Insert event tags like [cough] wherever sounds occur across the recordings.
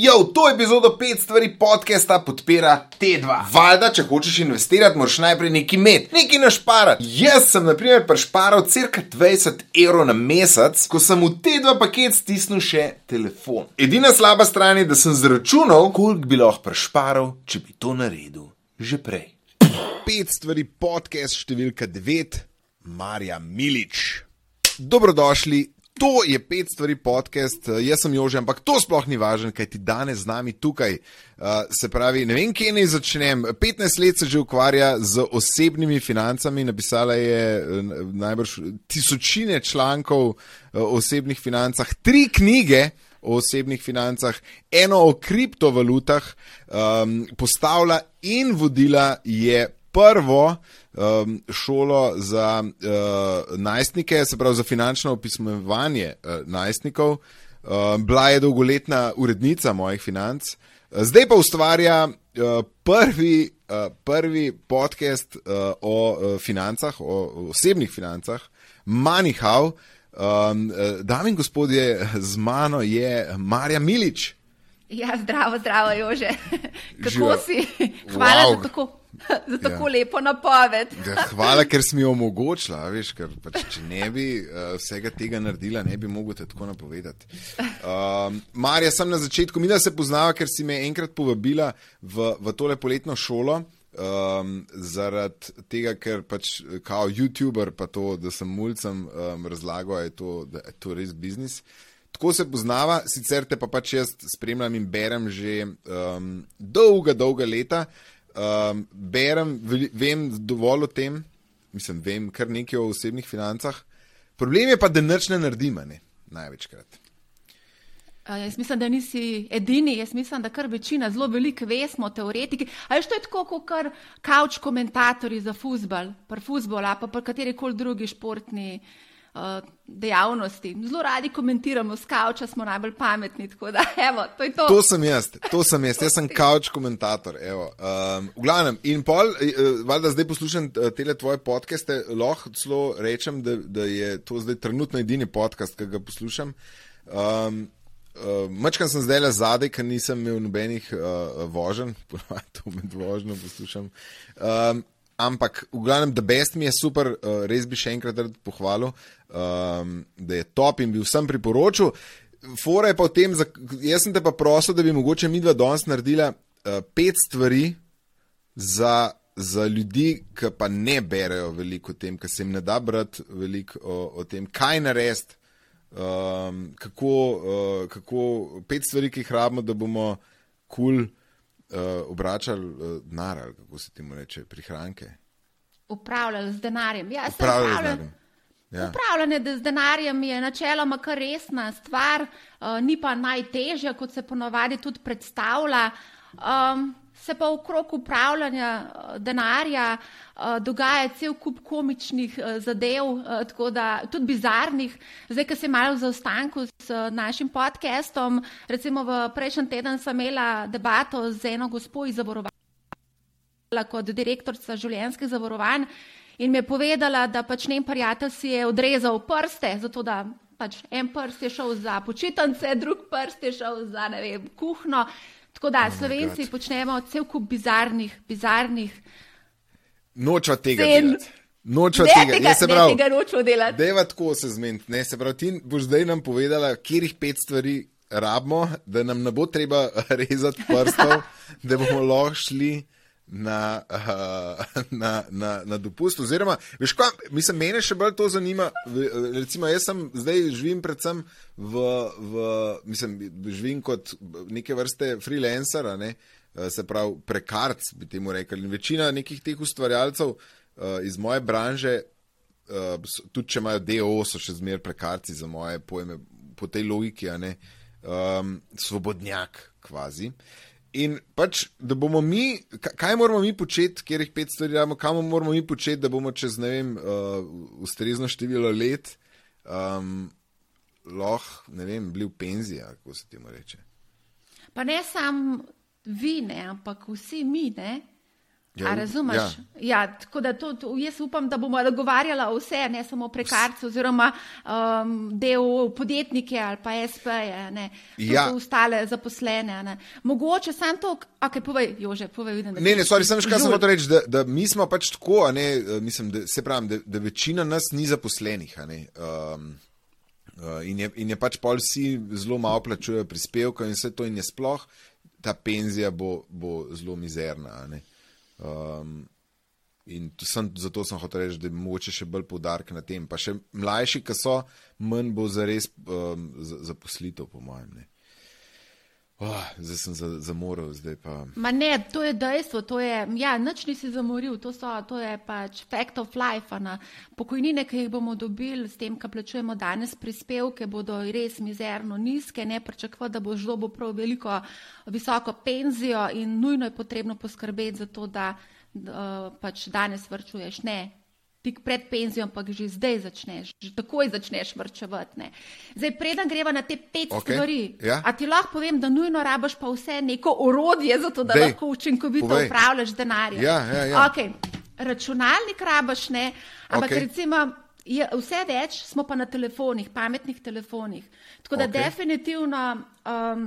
Jo, to epizodo 5 stvari podcasta podpira T2. Valjda, če hočeš investirati, moraš najprej nekaj imeti, nekaj našparati. Jaz sem, na primer, prešparal cirka 20 evrov na mesec, ko sem v T2 paket stisnil še telefon. Edina slaba stran je, da sem zračunal, koliko bi lahko prešparal, če bi to naredil že prej. 5 stvari podcast številka 9, Marja Milič. Dobrodošli To je pet stvari podcast, uh, jaz sem Jože, ampak to sploh ni važno, kaj ti danes z nami tukaj. Uh, se pravi, ne vem, kje naj začnem. 15 let se že ukvarja z osebnimi financami, napisala je uh, najbrž tisočine člankov o osebnih financah, tri knjige o osebnih financah, eno o kriptovalutah, um, postavila in vodila je prvo um, šolo za uh, najstnike, se pravi za finančno opismenjevanje uh, najstnikov. Uh, bila je dolgoletna urednica mojih financ, uh, zdaj pa ustvarja uh, prvi, uh, prvi podcast uh, o uh, financah, o osebnih financah, Moneyhow. Um, uh, dame in gospodje, z mano je Marja Milič. Ja, zdravo, zdravo, Jože. [laughs] Kako Živa. si? Hvala wow. za tako [laughs] za tako ja. lepo napoved. ja, hvala, ker si mi omogočila. Veš, ker, pač, če ne bi uh, vsega tega naredila, ne bi mogla te tako napovedati. Um, Marja, sem na začetku, mi da se poznava, ker si me enkrat povabila v, v tole poletno šolo. Um, zaradi tega, ker pač kao YouTuber, pa to, da sem mulcem um, razlagal, je to, da je to res biznis. Tako se poznava, sicer te pa pač jaz spremljam in berem že um, dolga, dolga leta. Um, berem, vem dovolj o tem, mislim, vem kar nekaj o osebnih financah. Problem je pa, da nič ne naredim, ne? največkrat. Uh, jaz mislim, da nisi edini, jaz mislim, da kar večina, zelo veliko vemo, teoretiki. Ali je to tako, kot kar kauč komentatorji za futbol, pa futbol, pa pa kateri koli drugi športni dejavnosti. Zelo radi komentiramo, skavča smo najbolj pametni. Da, [laughs] evo, to, to. to sem jaz, to sem jaz, jaz sem kauč komentator. Um, v glavnem, in pol, uh, da zdaj poslušam uh, te tvoje podcaste, lahko celo rečem, da, da je to zdaj trenutno edini podcast, ki ga poslušam. Um, Uh, Mačkam sem zdaj le zadaj, ker nisem imel nobenih uh, voženj, [laughs] ponovadi to med vožnjo poslušam. Um, ampak v glavnem, da best mi je super, uh, res bi še enkrat pohvalil, um, da je top in bi vsem priporočil. Fora je pa v tem, jaz sem te pa prosil, da bi mogoče mi dva danes naredila uh, pet stvari za, za ljudi, ki pa ne berejo veliko o tem, ker se jim ne da brati veliko o, o tem, kaj narediti. Um, kako, uh, kako pet stvari, ki jih rabimo, da bomo kul. Cool, uh, obračali uh, denar, kako se ti mu reče, prihranke. Upravljali z denarjem. Ja, upravljali z denarjem. Ja. Upravljanje z denarjem je načeloma kar resna stvar, uh, ni pa najtežja, kot se ponovadi tudi predstavlja. Um, se pa okrog upravljanja eh, denarja uh, dogaja cel kup komičnih uh, zadev, uh, tako da tudi bizarnih. Zdaj, ki se malo v zaostanku s uh, našim podcastom, recimo v prejšnjem teden sem imela debato z eno gospo iz zavarovanja kot direktorica življenjskih zavarovanj in mi je povedala, da pač njen prijatelj si je odrezal prste, zato da pač en prst je šel za počitnice, drug prst je šel za ne vem, kuhno. Tako da, oh slovenci počnemo cel kup bizarnih, bizarnih. Noč od tega. Noč od tega. tega. Se pravi, tega nočemo delati. Deva tako se zmeniti. Ne, se pravi, ti boš zdaj nam povedala, kjerih pet stvari rabimo, da nam ne bo treba [laughs] rezati prstov, da bomo lahko šli na, uh, na, na, na dopust. Oziroma, veš, kaj, mislim, mene še bolj to zanima. Recimo, jaz sem zdaj živim predvsem v, v mislim, živim kot neke vrste freelancer, ne? se pravi prekarc, bi temu rekli. In večina nekih teh ustvarjalcev uh, iz moje branže, uh, tudi če imajo DO, so še zmeraj prekarci za moje pojme, po tej logiki, um, svobodnjak, kvazi. Uh, In pač, da bomo mi, kaj moramo mi početi, kjer jih pet stvari imamo, kam moramo mi početi, da bomo čez ne vem, uh, ustrezno število let um, lahko, ne vem, bili v penziji, kako se temu reče. Pa ne samo vi, ne, ampak vsi mi, ne. Ja, razumeš? Ja. Ja, tako da to, to, jaz upam, da bomo odgovarjali vse, ne samo prekarce, oziroma um, del podjetnike ali pa SP-je, ne ja. ostale zaposlene. Ne. Mogoče sam to, okay, povej, Jože, povej, vidim, ne. Ne, sorry, sem še kaj samo to reči, da, da mi smo pač tako, ne, eh, mislim, da, se pravim, da, da večina nas ni zaposlenih. Um, uh, in, je, in je pač pol vsi zelo malo plačujejo prispevke in vse to in je sploh, ta penzija bo, bo zelo mizerna. Um, in sem, zato sem hotel reči, da je mogoče še bolj poudarek na tem. Pa še mlajši, ki so, manj bo za res um, zaposlitev, po mojem. Ne. Oh, zdaj sem zamoril, zdaj pa. Ma ne, to je dejstvo, to je, ja, nič nisi zamoril, to, so, to je pač fact of life. Na pokojnine, ki jih bomo dobili s tem, kar plačujemo danes, prispevke bodo res mizerno nizke, ne pričakva, da bo žlo bo prav veliko visoko penzijo in nujno je potrebno poskrbeti za to, da, da pač danes vrčuješ. Ne, tik pred penzijo, ampak že zdaj začneš, že takoj začneš vrčevati. Ne. Zdaj, preden greva na te pet okay. stvari, ja. a ti lahko povem, da nujno rabaš pa vse neko orodje za to, da Dej. lahko učinkovito Povej. upravljaš denar. Ja, ja, ja. okay. Računalnik rabaš, ne, ampak okay. recimo. Je, vse več smo pa na telefonih, pametnih telefonih. Tako da okay. definitivno um,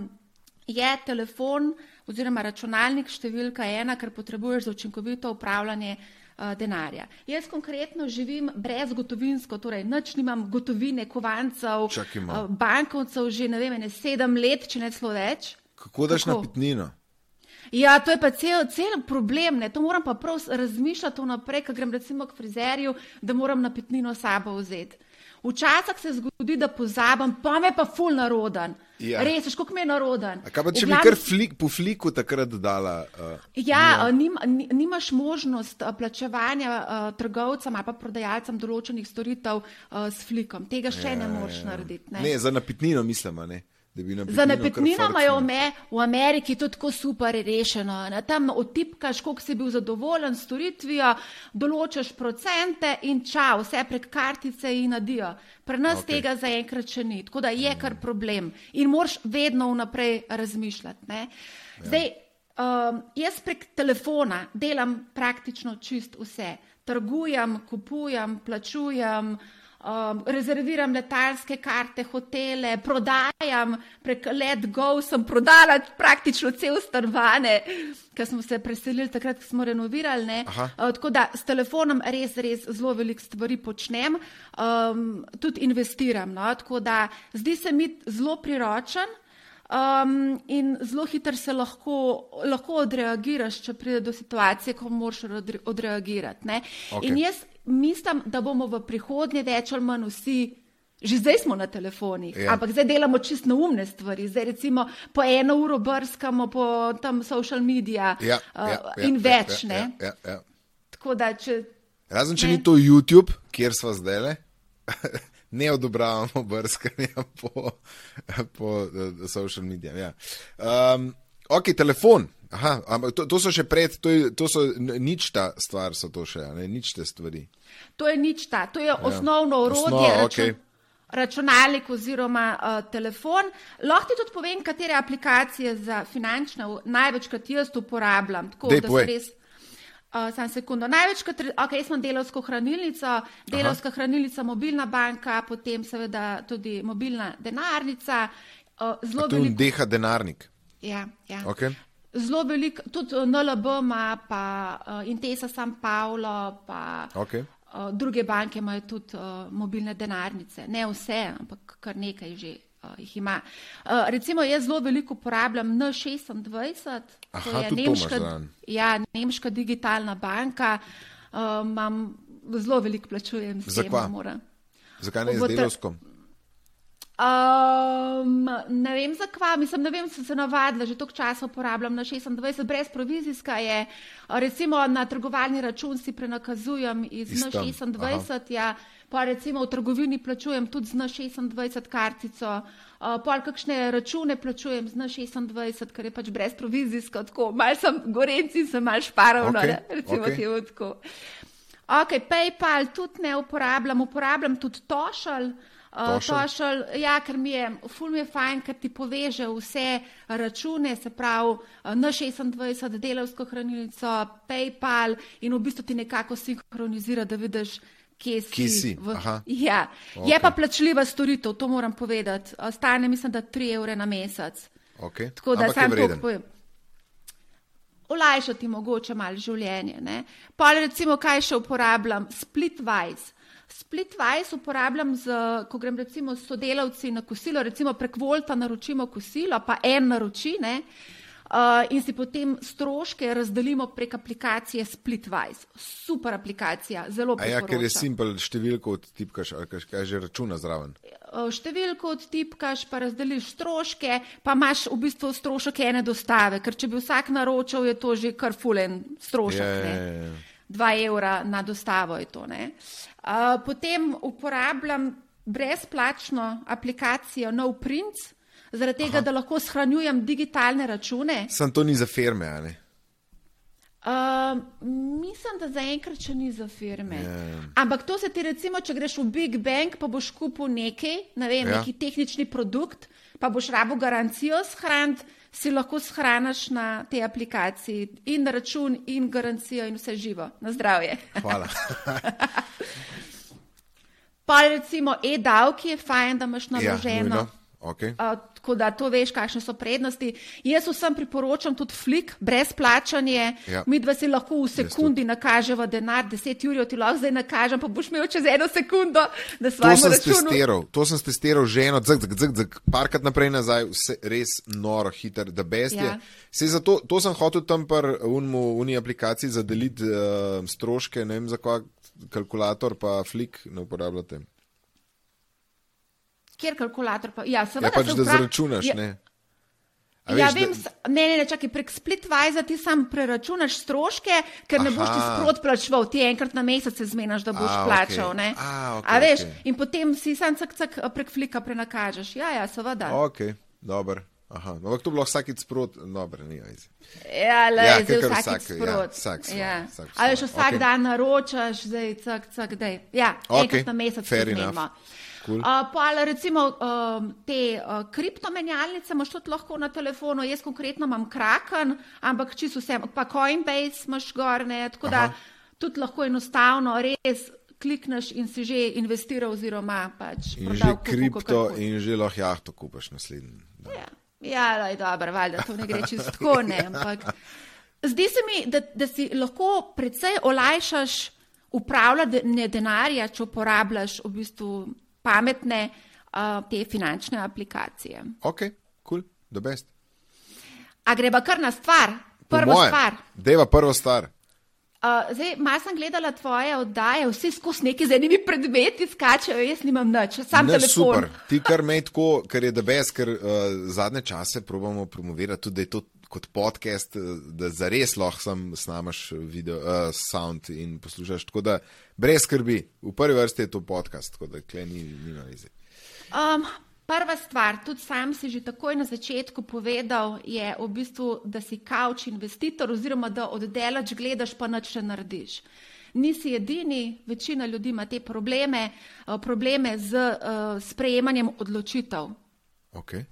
je telefon oziroma računalnik številka ena, kar potrebuješ za učinkovito upravljanje uh, denarja. Jaz konkretno živim brez gotovinsko, torej nič nimam gotovine, kovancev, uh, bankovcev že ne vem, ne sedem let, če ne celo več. Kako daš Kako? na pitnino? Ja, to je pa cel, cel problem, ne? to moram pa prav razmišljati vnaprej, ko grem recimo k frizerju, da moram na pitnino sabo vzeti. Včasih se zgodi, da pozabim, pa me pa ful naroden. Ja. Res, kako mi je naroden. A kaj pa če Vglavni... bi kar flik, po fliku takrat dodala? Uh, ja, uh, nim, nimaš možnost uh, plačevanja uh, trgovcem ali pa prodajalcem določenih storitev uh, s flikom. Tega še ja, ne moreš ja. narediti. Ne? ne, za napitnino mislim, ne. Za napitnino imajo me, v Ameriki to tako super rešeno. Ne? Tam otipkaš, koliko si bil zadovoljen s storitvijo, določaš procente in čau, vse prek kartice in nadijo. Pri nas okay. tega zaenkrat še ni, tako da je kar problem in moraš vedno vnaprej razmišljati. Ne? Ja. Zdaj, um, jaz prek telefona delam praktično čist vse. Trgujem, kupujem, plačujem um, rezerviram letalske karte, hotele, prodajam prek Let Go, sem prodala praktično cel stanovanje, ker smo se preselili takrat, ko smo renovirali. Uh, tako da s telefonom res, res zelo veliko stvari počnem, um, tudi investiram. No? Tako da zdi se mi zelo priročen. Um, in zelo hitro se lahko, lahko odreagiraš, če pride do situacije, ko moraš odreagirati. Okay. In jaz mislim, da bomo v prihodnje več ali manj vsi. Že zdaj smo na telefonih, ja. ampak zdaj delamo čisto neumne stvari. Zdaj, recimo, po eno uro brskamo po tam social medijih ja, uh, ja, ja, in več. Ja, ja, ja, ja. Da, če, Razen, če ne. ni to YouTube, kjer smo zdaj, [laughs] ne odobravamo [laughs] brskanja po, po uh, social medijih. Ja. Um, ok, telefon. Aha, to, to so še pred, to, je, to so nič ta stvar, so to še, ne, nič te stvari. To je nič ta, to je ja. osnovno orodje. Osnov, okay. Računalnik oziroma uh, telefon. Lahko ti tudi povem, katere aplikacije za finančne največkrat jaz uporabljam. Tako, Dej, da se res. Uh, sam sekundo. Največkrat, ok, jaz imam delovsko hranilnico, delovska Aha. hranilnica, mobilna banka, potem seveda tudi mobilna denarnica. Uh, zelo veliko. Deha denarnik. Ja, ja. Okay. Zelo veliko, tudi eh, NLB ima, pa uh, Intesa San Paolo, pa okay. uh, druge banke imajo tudi uh, mobilne denarnice. Ne vse, ampak kar nekaj že uh, jih ima. Uh, recimo, jaz zelo veliko uporabljam N26, Aha, to je nemška, ja, nemška digitalna banka. Uh, mam, zelo veliko plačujem. Zakaj? Zakaj ne z delovskom? Um, ne vem zakaj, mislim, ne vem, sem se navadila, že toliko časa uporabljam na 26, brez provizijska je. Recimo na trgovalni račun si prenakazujem iz N26, ja, pa recimo v trgovini plačujem tudi z N26 kartico, uh, pol kakšne račune plačujem z N26, ker je pač brez provizijska, tako mal sem gorenci, sem mal šparovno, okay, recimo okay. temu tako. Ok, PayPal tudi ne uporabljam, uporabljam tudi Tošal. Uh, Tošelj? Tošelj, ja, ker mi je, ful mi je fajn, ker ti poveže vse račune, se pravi uh, N26, delovsko hranilnico, PayPal in v bistvu ti nekako sinhronizira, da vidiš, kje si. Kje si, V, aha. ja. Je Okej. pa plačljiva storitev, to moram povedati. Stane, mislim, da 3 evre na mesec. Okay. Tako da Ampak je sam to povem. Olajšati mogoče malo življenje. Ne? Pa recimo, kaj še uporabljam? Splitwise. Splitwise uporabljam, z, ko grem recimo s sodelavci na kosilo, recimo prek Volta naročimo kosilo, pa en naroči ne? Uh, in si potem stroške razdelimo prek aplikacije Splitwise. Super aplikacija, zelo A ja, ker je priporočam. simpel številko odtipkaš, ali kaj, kaj že računa zraven. Uh, številko odtipkaš, pa razdeliš stroške, pa imaš v bistvu strošek ene dostave, ker če bi vsak naročal, je to že kar fulen strošek. Ne. ja, ja. 2 evra na dostavo je to. ne. Uh, potem uporabljam brezplačno aplikacijo No Prints, zaradi tega, da lahko shranjujem digitalne račune. Sam to ni za firme, a ne? Uh, mislim, da zaenkrat še ni za firme. Ja. Ampak to se ti recimo, če greš v Big Bang, pa boš kupil nekaj, ne vem, Ja. neki tehnični produkt, pa boš rabo garancijo shraniti, si lahko shraniš na tej aplikaciji in račun, in garancijo, in vse živo. Na zdravje. Hvala. [laughs] Pa recimo e-davki je fajn, da imaš ja, naloženo. nujno. okay. Uh, tako da to veš, kakšne so prednosti. Jaz vsem priporočam tudi flik, brez plačanja. Ja. Mi dva si lahko v sekundi nakažemo denar, 10 ur ti lahko zdaj nakažem, pa boš imel čez eno sekundo svojem sem računu. testiral, to sem testiral že eno, zg, zg, zg, zg, parkrat naprej nazaj, vse res noro, hiter, da best je. Ja. Sej zato, to sem hotel tam pri unmu, uni aplikaciji zadeliti uh, stroške, ne vem za kva kalkulator, pa flik ne uporabljate. Kjer kalkulator pa? Ja, seveda. Ja, pač da vpra- zaračunaš, Ja, ne. A Ja, veš, vem, da- ne, ne, ne, čakaj, prek Splitwise ti sam preračunaš stroške, ker ne boš ti Aha. sprot plačeval, ti enkrat na mesec se zmenaš, da boš A, plačal. ne. A, okej, A veš, okej. in potem si sam cak, cak prek flika prenakažeš. Ja, ja, seveda. Ok, dober. Aha, no, to bi bilo vsakič sprot, dobro, ni ajzi. Ja, le, Ja, ja, zdaj vsakič vsak, ja, sprot. vsak svoje, ja. vsak Ali že svoje, vsak okay. dan naročaš, zdaj cak, cak, dej. Ja, Okej, enkrat na mesec se enough. Cool. Uh, pa recimo um, te uh, kriptomenjalnice imaš tudi lahko na telefonu, jaz konkretno imam Kraken, ampak čisto vse, pa Coinbase imaš gor, ne, tako da Aha. tudi lahko enostavno res klikneš in si že investiral oziroma pač In že kupil, kripto kakorkoli. in že lahko jahto kupaš naslednji. Ja, ja laj, dobro, valjda to ne gre čisto tako, ne, ampak zdi se mi, da, da si lahko precej olajšaš upravljanje denarja, če uporabljaš v bistvu pametne uh, te finančne aplikacije. Ok, cool, the best. A greva kar na stvar, prvo mojem, stvar. Deva prvo stvar. Uh, zdaj, malo sem gledala tvoje oddaje, vsi skozi neki z enimi predmeti skačejo, jaz nimam nič, sam Ne, telefon. super, ti kar me tako, ker je the best, ker uh, zadnje čase probamo promovirati tudi, da je to kot podcast, eh, da zares lahko sam snamaš video, uh, sound in poslušaš. Tako da brez skrbi, v prvi vrsti je to podcast, tako da kle ni, ni na izi. Um, prva stvar, tudi sam si že takoj na začetku povedal, je v bistvu, da si kavč investitor, oziroma da oddelač gledaš, pa nič ne narediš. Nisi edini, večina ljudi ima te probleme, uh, probleme z uh, sprejemanjem odločitev. Okay.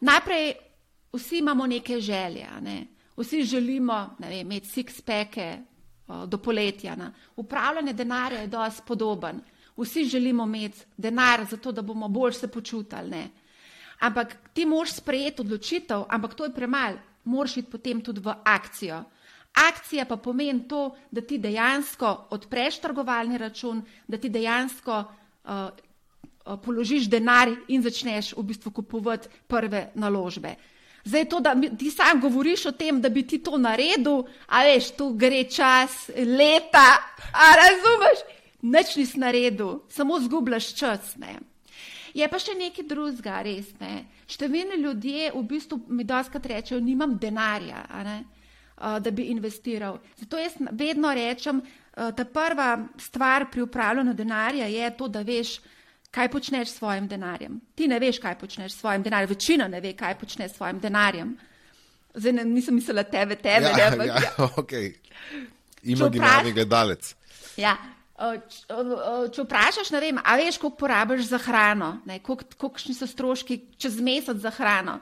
Najprej vsi imamo neke želje, ne? vsi želimo ne vem, imeti six-peke uh, do poletja. Ne? Upravljanje denarja je dosti podoben. Vsi želimo imeti denar, zato da bomo bolj se počutili. Ne? Ampak ti moraš sprejeti odločitev, ampak to je premalo, moraš iti potem tudi v akcijo. Akcija pa pomeni to, da ti dejansko odpreš trgovalni račun, da ti dejansko uh, položiš denar in začneš v bistvu kupovati prve naložbe. Zdaj to, da ti sam govoriš o tem, da bi ti to naredil, a veš, tu gre čas, leta, a razumeš? Nič nisi naredil, samo zgubljaš čas. Ne? Je pa še nekaj drugega, res ne. Številni ljudje v bistvu mi doskrat rečejo, nimam denarja, uh, da bi investiral. Zato jaz vedno rečem, uh, da prva stvar pri upravljanju denarja je to, da veš, kaj počneš s svojim denarjem. Ti ne veš, kaj počneš s svojim denarjem, večina ne ve, kaj počne s svojim denarjem. Zdaj ne, nisem mislila tebe, tebe, ne, Ja, ampak ja, ja. okay. Imaginarni gledalec. Ja, č- uh, če vprašaš, ne vem, a veš, koliko porabiš za hrano, ne, koliko, kolikšni so stroški čez mesec za hrano.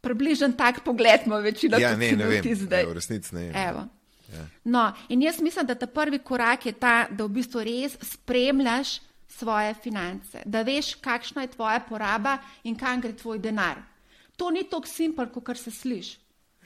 Približen tak pogled ima večina Ja, kot ne, ne vem. zdaj. Ja, v resnici ne. Evo. Ja. No, in jaz mislim, da ta prvi korak je ta, da v bistvu res spremljaš svoje finance, da veš, kakšna je tvoja poraba in kam gre tvoj denar. To ni tako simpel, kot se sliši.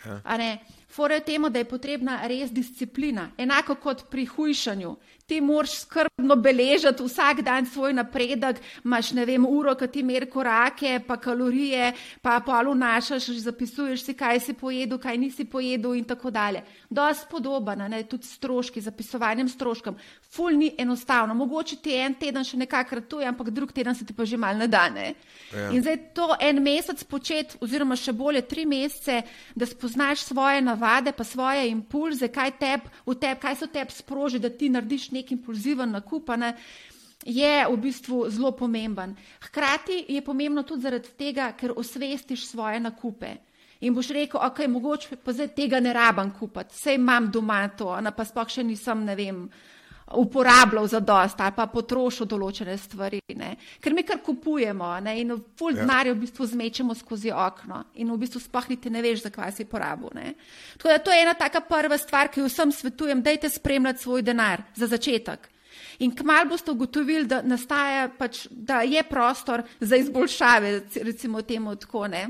Ja. Fora je temu, da je potrebna res disciplina. Enako kot pri hujšanju. Ti moraš skrbno beležiti vsak dan svoj napredek, imaš ne vem, uro, ki ti meri korake, pa kalorije, pa pol vnašaš, zapisuješ si, kaj si pojedel, kaj nisi pojedel in tako dalje. Dost podobno, ne, tudi stroški, zapisovanjem stroškom. Ful ni enostavno. Mogoče ti en teden še nekako ratuje, ampak drug teden se ti pa že mal ne da. Ne? Ja. In zdaj to en mesec početi, oziroma še bolje tri mesece, da spoznaš svoje navade, pa svoje impulze, kaj, teb, v teb, kaj so tebi sproži, da ti narediš nek impulziven nakup. Ne? Je v bistvu zelo pomemben. Hkrati je pomembno tudi zaradi tega, ker osvestiš svoje nakupe. In boš rekel, ok, mogoče pa zdaj tega ne rabim kupiti, sej imam doma to, ne, pa sploh še nisem, ne vem, uporabljal za dost ali pa potrošil določene stvari. Ne. Ker mi kar kupujemo ne, in Ja. denarja v bistvu zmečemo skozi okno in v bistvu sploh niti ne veš, zakaj si porabil. Ne. Tako da to je ena taka prva stvar, ki jo vsem svetujem, dajte spremljati svoj denar za začetek. In kmalo boste ugotovili, da, nastaja pač, da je prostor za izboljšave, recimo temu tako. Ne.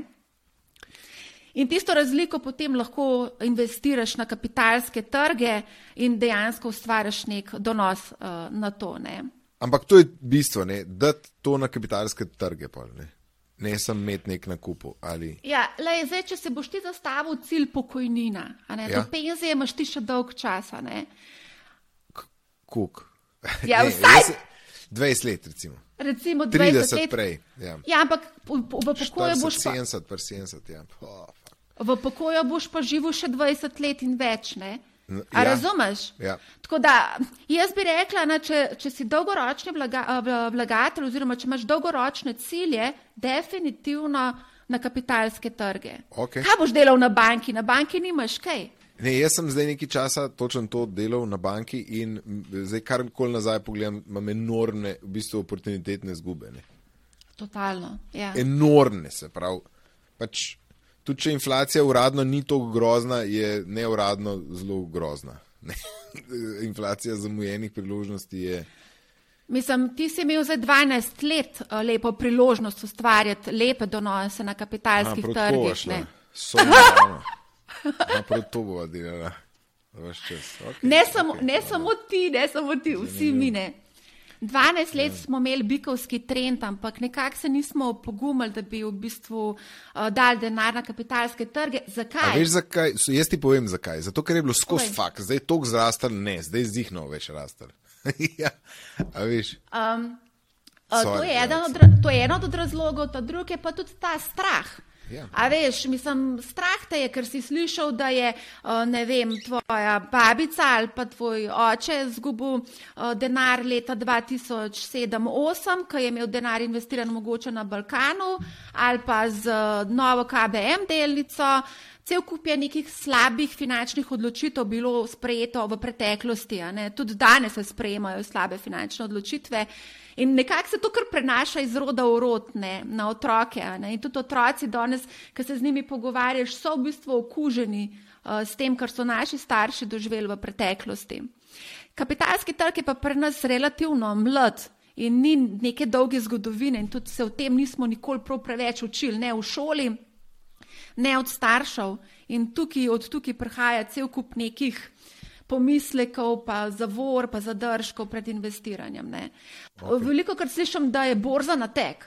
In tisto razliko potem lahko investiraš na kapitalske trge in dejansko ustvariš nek donos uh, na to. Ne. Ampak to je bistvo, ne? dati to na kapitalske trge. Pol, ne? ne sem imeti nek nakup. Ali... Ja, lej, zdaj, če se boš ti zastavil cilj pokojnina, ne, Ja. do penzije imaš ti še dolg časa. Ne. Kuk. Ja, [laughs] Ne, vsaj- jaz- 20 let, recimo. Recimo 20 30 let. prej. Ja. Ja, ampak v, pokoju 40, boš pa. 70, pa 70. Ja. Oh. V pokoju boš pa živel še 20 let in več. Ne? A ja. razumeš? Ja. Tako da jaz bi rekla, ne, če, če si dolgoročni vlaga, vlagatelj oziroma če imaš dolgoročne cilje, definitivno na kapitalske trge. Okej. Kaj boš delal na banki? Na banki nimaš kaj. Ne, jaz sem zdaj nekaj časa točno to delal na banki in zdaj karkoli nazaj pogledam, imam enormne, v bistvu, oportunitetne zgube. Ne. Totalno. Ja. Enormne, se pravi. Pač, tudi če inflacija uradno ni tako grozna, je neuradno zelo grozna. [laughs] Inflacija zamujenih priložnosti je. Mislim, ti si imel zdaj 12 let uh, lepo priložnost ustvarjati lepe donose na kapitalskih koga trgih. Ja, proti to bova delala. Okay, Ne, samo, ne samo ti, ne samo ti, vsi mi ne. 12 let smo imeli bikovski trend, ampak nekako se nismo opogumili, da bi v bistvu uh, dali denar na kapitalske trge. A Zakaj? veš zakaj? So- Jaz ti povem zakaj. Zato, ker je bilo skozi fakt, zdaj je tok zrastel, ne, zdaj zihno več rastel. [laughs] ja, a veš. Um, uh, to, Sorry, je ja, od, to je eden od razlogov, ta drugi je pa tudi ta strah. Ja. A veš, mislim, strah te je, ker si slišal, da je, uh, ne vem, tvoja babica ali pa tvoj oče izgubil uh, denar leta 2007-2008, ko je imel denar investiran mogoče na Balkanu ali pa z uh, novo KBM delnico. Cel kup je nekih slabih finančnih odločitev bilo sprejeto v preteklosti, tudi danes se sprejemajo slabe finančne odločitve. In nekako se to kar prenaša iz roda v rod ne, na otroke. Ne? In tudi otroci danes, ki se z njimi pogovarjaš, so v bistvu okuženi uh, s tem, kar so naši starši doživeli v preteklosti. Kapitalski trg je pa pri nas relativno mlad in ni neke dolge zgodovine, in tudi se o tem nismo nikoli prav preveč učili, ne v šoli, ne od staršev. In tukaj, od tukaj prihaja cel kup nekih pomislekov, pa zavor, pa zadržkov pred investiranjem. Okay. Veliko krat slišim, da je borza na tek.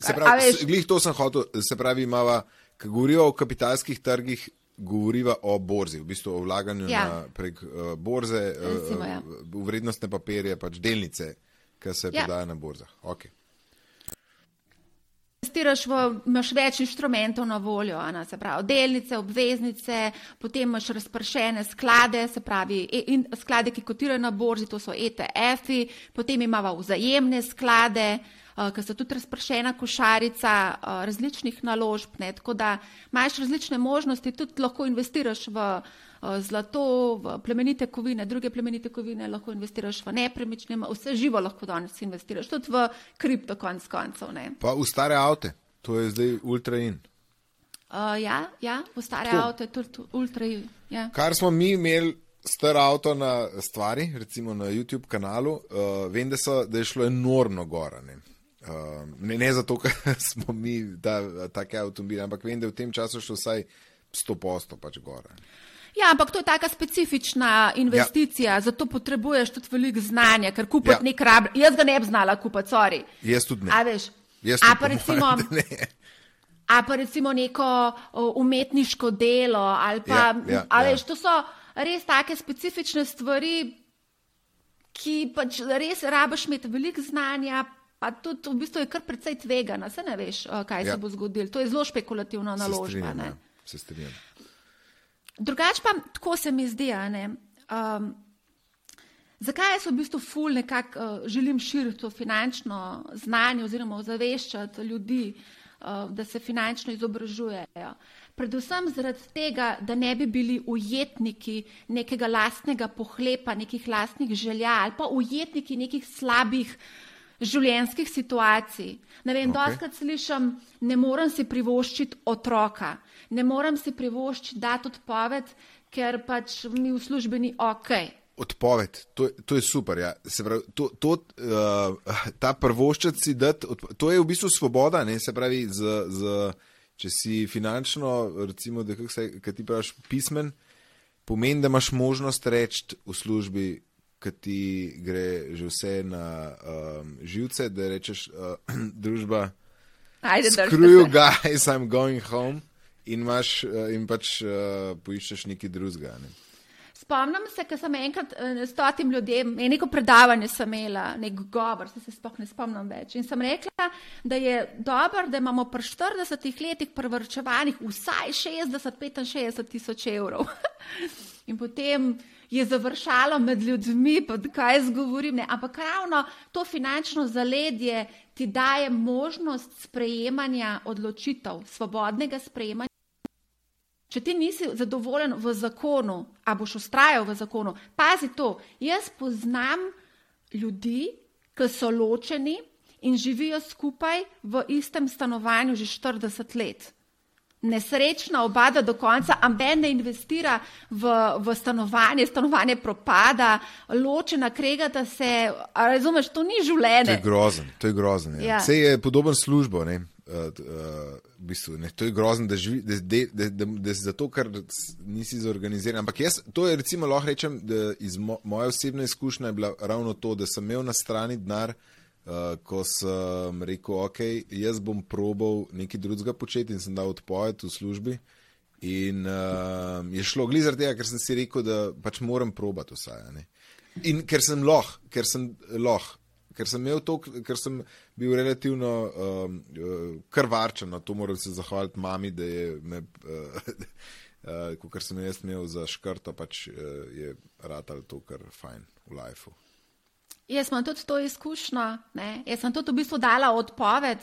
Se pravi, veš- glih to sem hotel, se pravi, imava, ko govorijo o kapitalskih trgih, govoriva o borzi, v bistvu o vlaganju Ja. na, prek uh, borze, Recimo, ja. uh, v vrednostne papirje, pač delnice, ki se Ja. prodajajo na borzah. Okay. Investiraš v, imaš več inštrumentov na voljo, ne, se pravi delnice, obveznice, potem imaš razpršene sklade, se pravi e, in, sklade, ki kotirajo na borzi, to so ETF-i, potem imamo vzajemne sklade, uh, ker so tudi razpršena košarica uh, različnih naložb. Ne? Tako da imaš različne možnosti, tudi lahko investiraš v uh, zlato, v plemenite kovine, druge plemenite kovine, lahko investiraš v nepremične, vse živo lahko danes investiraš, tudi v kripto konc koncev. Ne? Pa v stare avte, to je zdaj ultra in. Uh, ja, ja, v stare avto je tudi ultra in. Ja. Kar smo mi imeli star avto na stvari, recimo na YouTube kanalu, uh, vem, da, so, da je šlo enormno gora. Ne, uh, ne, ne zato, [laughs] ker smo mi ta, take avtomobile, ampak vem, da je v tem času šlo vsaj 100 posto pač gora. Ja, ampak to je taka specifična investicija, ja. zato potrebuješ tudi veliko znanja, ker kupiti ja. nek rab, jaz ga ne bi znala kupiti, sorry. Jaz tudi ne. A veš, Jaz a pa recimo, a pa recimo neko umetniško delo, ali pa, Ja, ja, a ja. veš, to so res take specifične stvari, ki pač res rabiš imeti veliko znanja. Pa tudi v bistvu je kar precej tvegana, se ne veš, kaj Ja. se bo zgodilo. To je zelo špekulativna Se naložba. strinjam, ne. ja, Se strinjam. Drugač pa tako se mi zdi, a ne. Um, zakaj jaz v bistvu ful nekako uh, želim širiti to finančno znanje oziroma ozaveščati ljudi, uh, da se finančno izobražujejo? Predvsem zaradi tega, da ne bi bili ujetniki nekega lastnega pohlepa, nekih lastnih želja ali pa ujetniki nekih slabih življenjskih situacij. Ne vem, okay. doskrat slišim, ne morem si privoščiti otroka, ne morem si privoščiti dati odpoved, ker pač mi v službi ni ok. Odpoved, to, je- to je super. Ja. Se Pravi, to, to, uh, ta prvoščec si dati, to je v bistvu svoboda. Ne? Se pravi, z, z, če si finančno, recimo, da kako se, kaj ti praviš, pismen, pomeni, da imaš možnost reči v službi, ki ti gre že vse na um, živce, da rečeš, uh, [clears throat] družba, Ajde, screw you guys, I'm going home. In, imaš, uh, in pač uh, poiščeš nekaj drugega. Ne? Spomnim se, ker sem enkrat eh, s stotim ljudem, eh, neko predavanje sem imela, nek govor, se, se sploh ne spomnim več. In sem rekla, da je dobro, da imamo pri 40 letih prevrčevanih vsaj 60-65 tisoč evrov. [laughs] In potem je završalo med ljudmi, kaj jaz govorim. Ne. Ampak ravno to finančno zaledje ti daje možnost sprejemanja odločitev, svobodnega sprejemanja. Če ti nisi zadovoljen v zakonu, a boš ustrajal v zakonu, pazi to. Jaz poznam ljudi, ki so ločeni in živijo skupaj v istem stanovanju že 40 let. Nesrečna oba da do konca, amben ne investira v, v stanovanje, stanovanje propada, ločena, kregata se. Razumeš, to ni To življenje. je grozen, to je grozen. Ja. Ja. Vse je podoben službo. Ne? Uh, uh, v bistvu, ne? To je grozen, da, živi, da, da, da, da, da si zato, ker nisi zorganiziran. Ampak jaz, to je recimo lahko rečem, da iz mo, moje osebne izkušnje je bila ravno to, da sem imel na strani denar, uh, ko sem rekel, ok, jaz bom probal nekaj drugega početi in sem dal odpoved v službi. In uh, je šlo glih zaradi tega, ker sem si rekel, da pač moram probati vsaj. ne. In ker sem lahko, ker sem lahko. Ker sem to, ker sem bil relativno um, uh, krvarčen, na to moram se zahvaliti mami, da je me, uh, uh, kot sem jaz imel za škrto, pač uh, je ratal to, kar fajn v lifeu. Jaz imam tudi to izkušnjo. Ne? Jaz sem tudi v bistvu dala odpoved.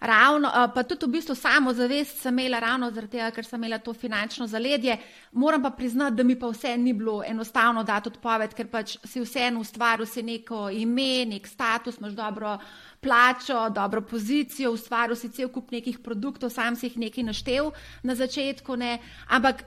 Ravno, eh, pa tudi v bistvu samo zavest sem imela ravno zaradi tega, ker sem imela to finančno zaledje. Moram pa priznati, da mi pa vse ni bilo enostavno dati odpoved, ker pač si vseeno ustvaril si neko ime, nek status, imaš dobro plačo, dobro pozicijo, ustvaril si cel kup nekih produktov, sam si jih nekaj naštel na začetku, ne. ampak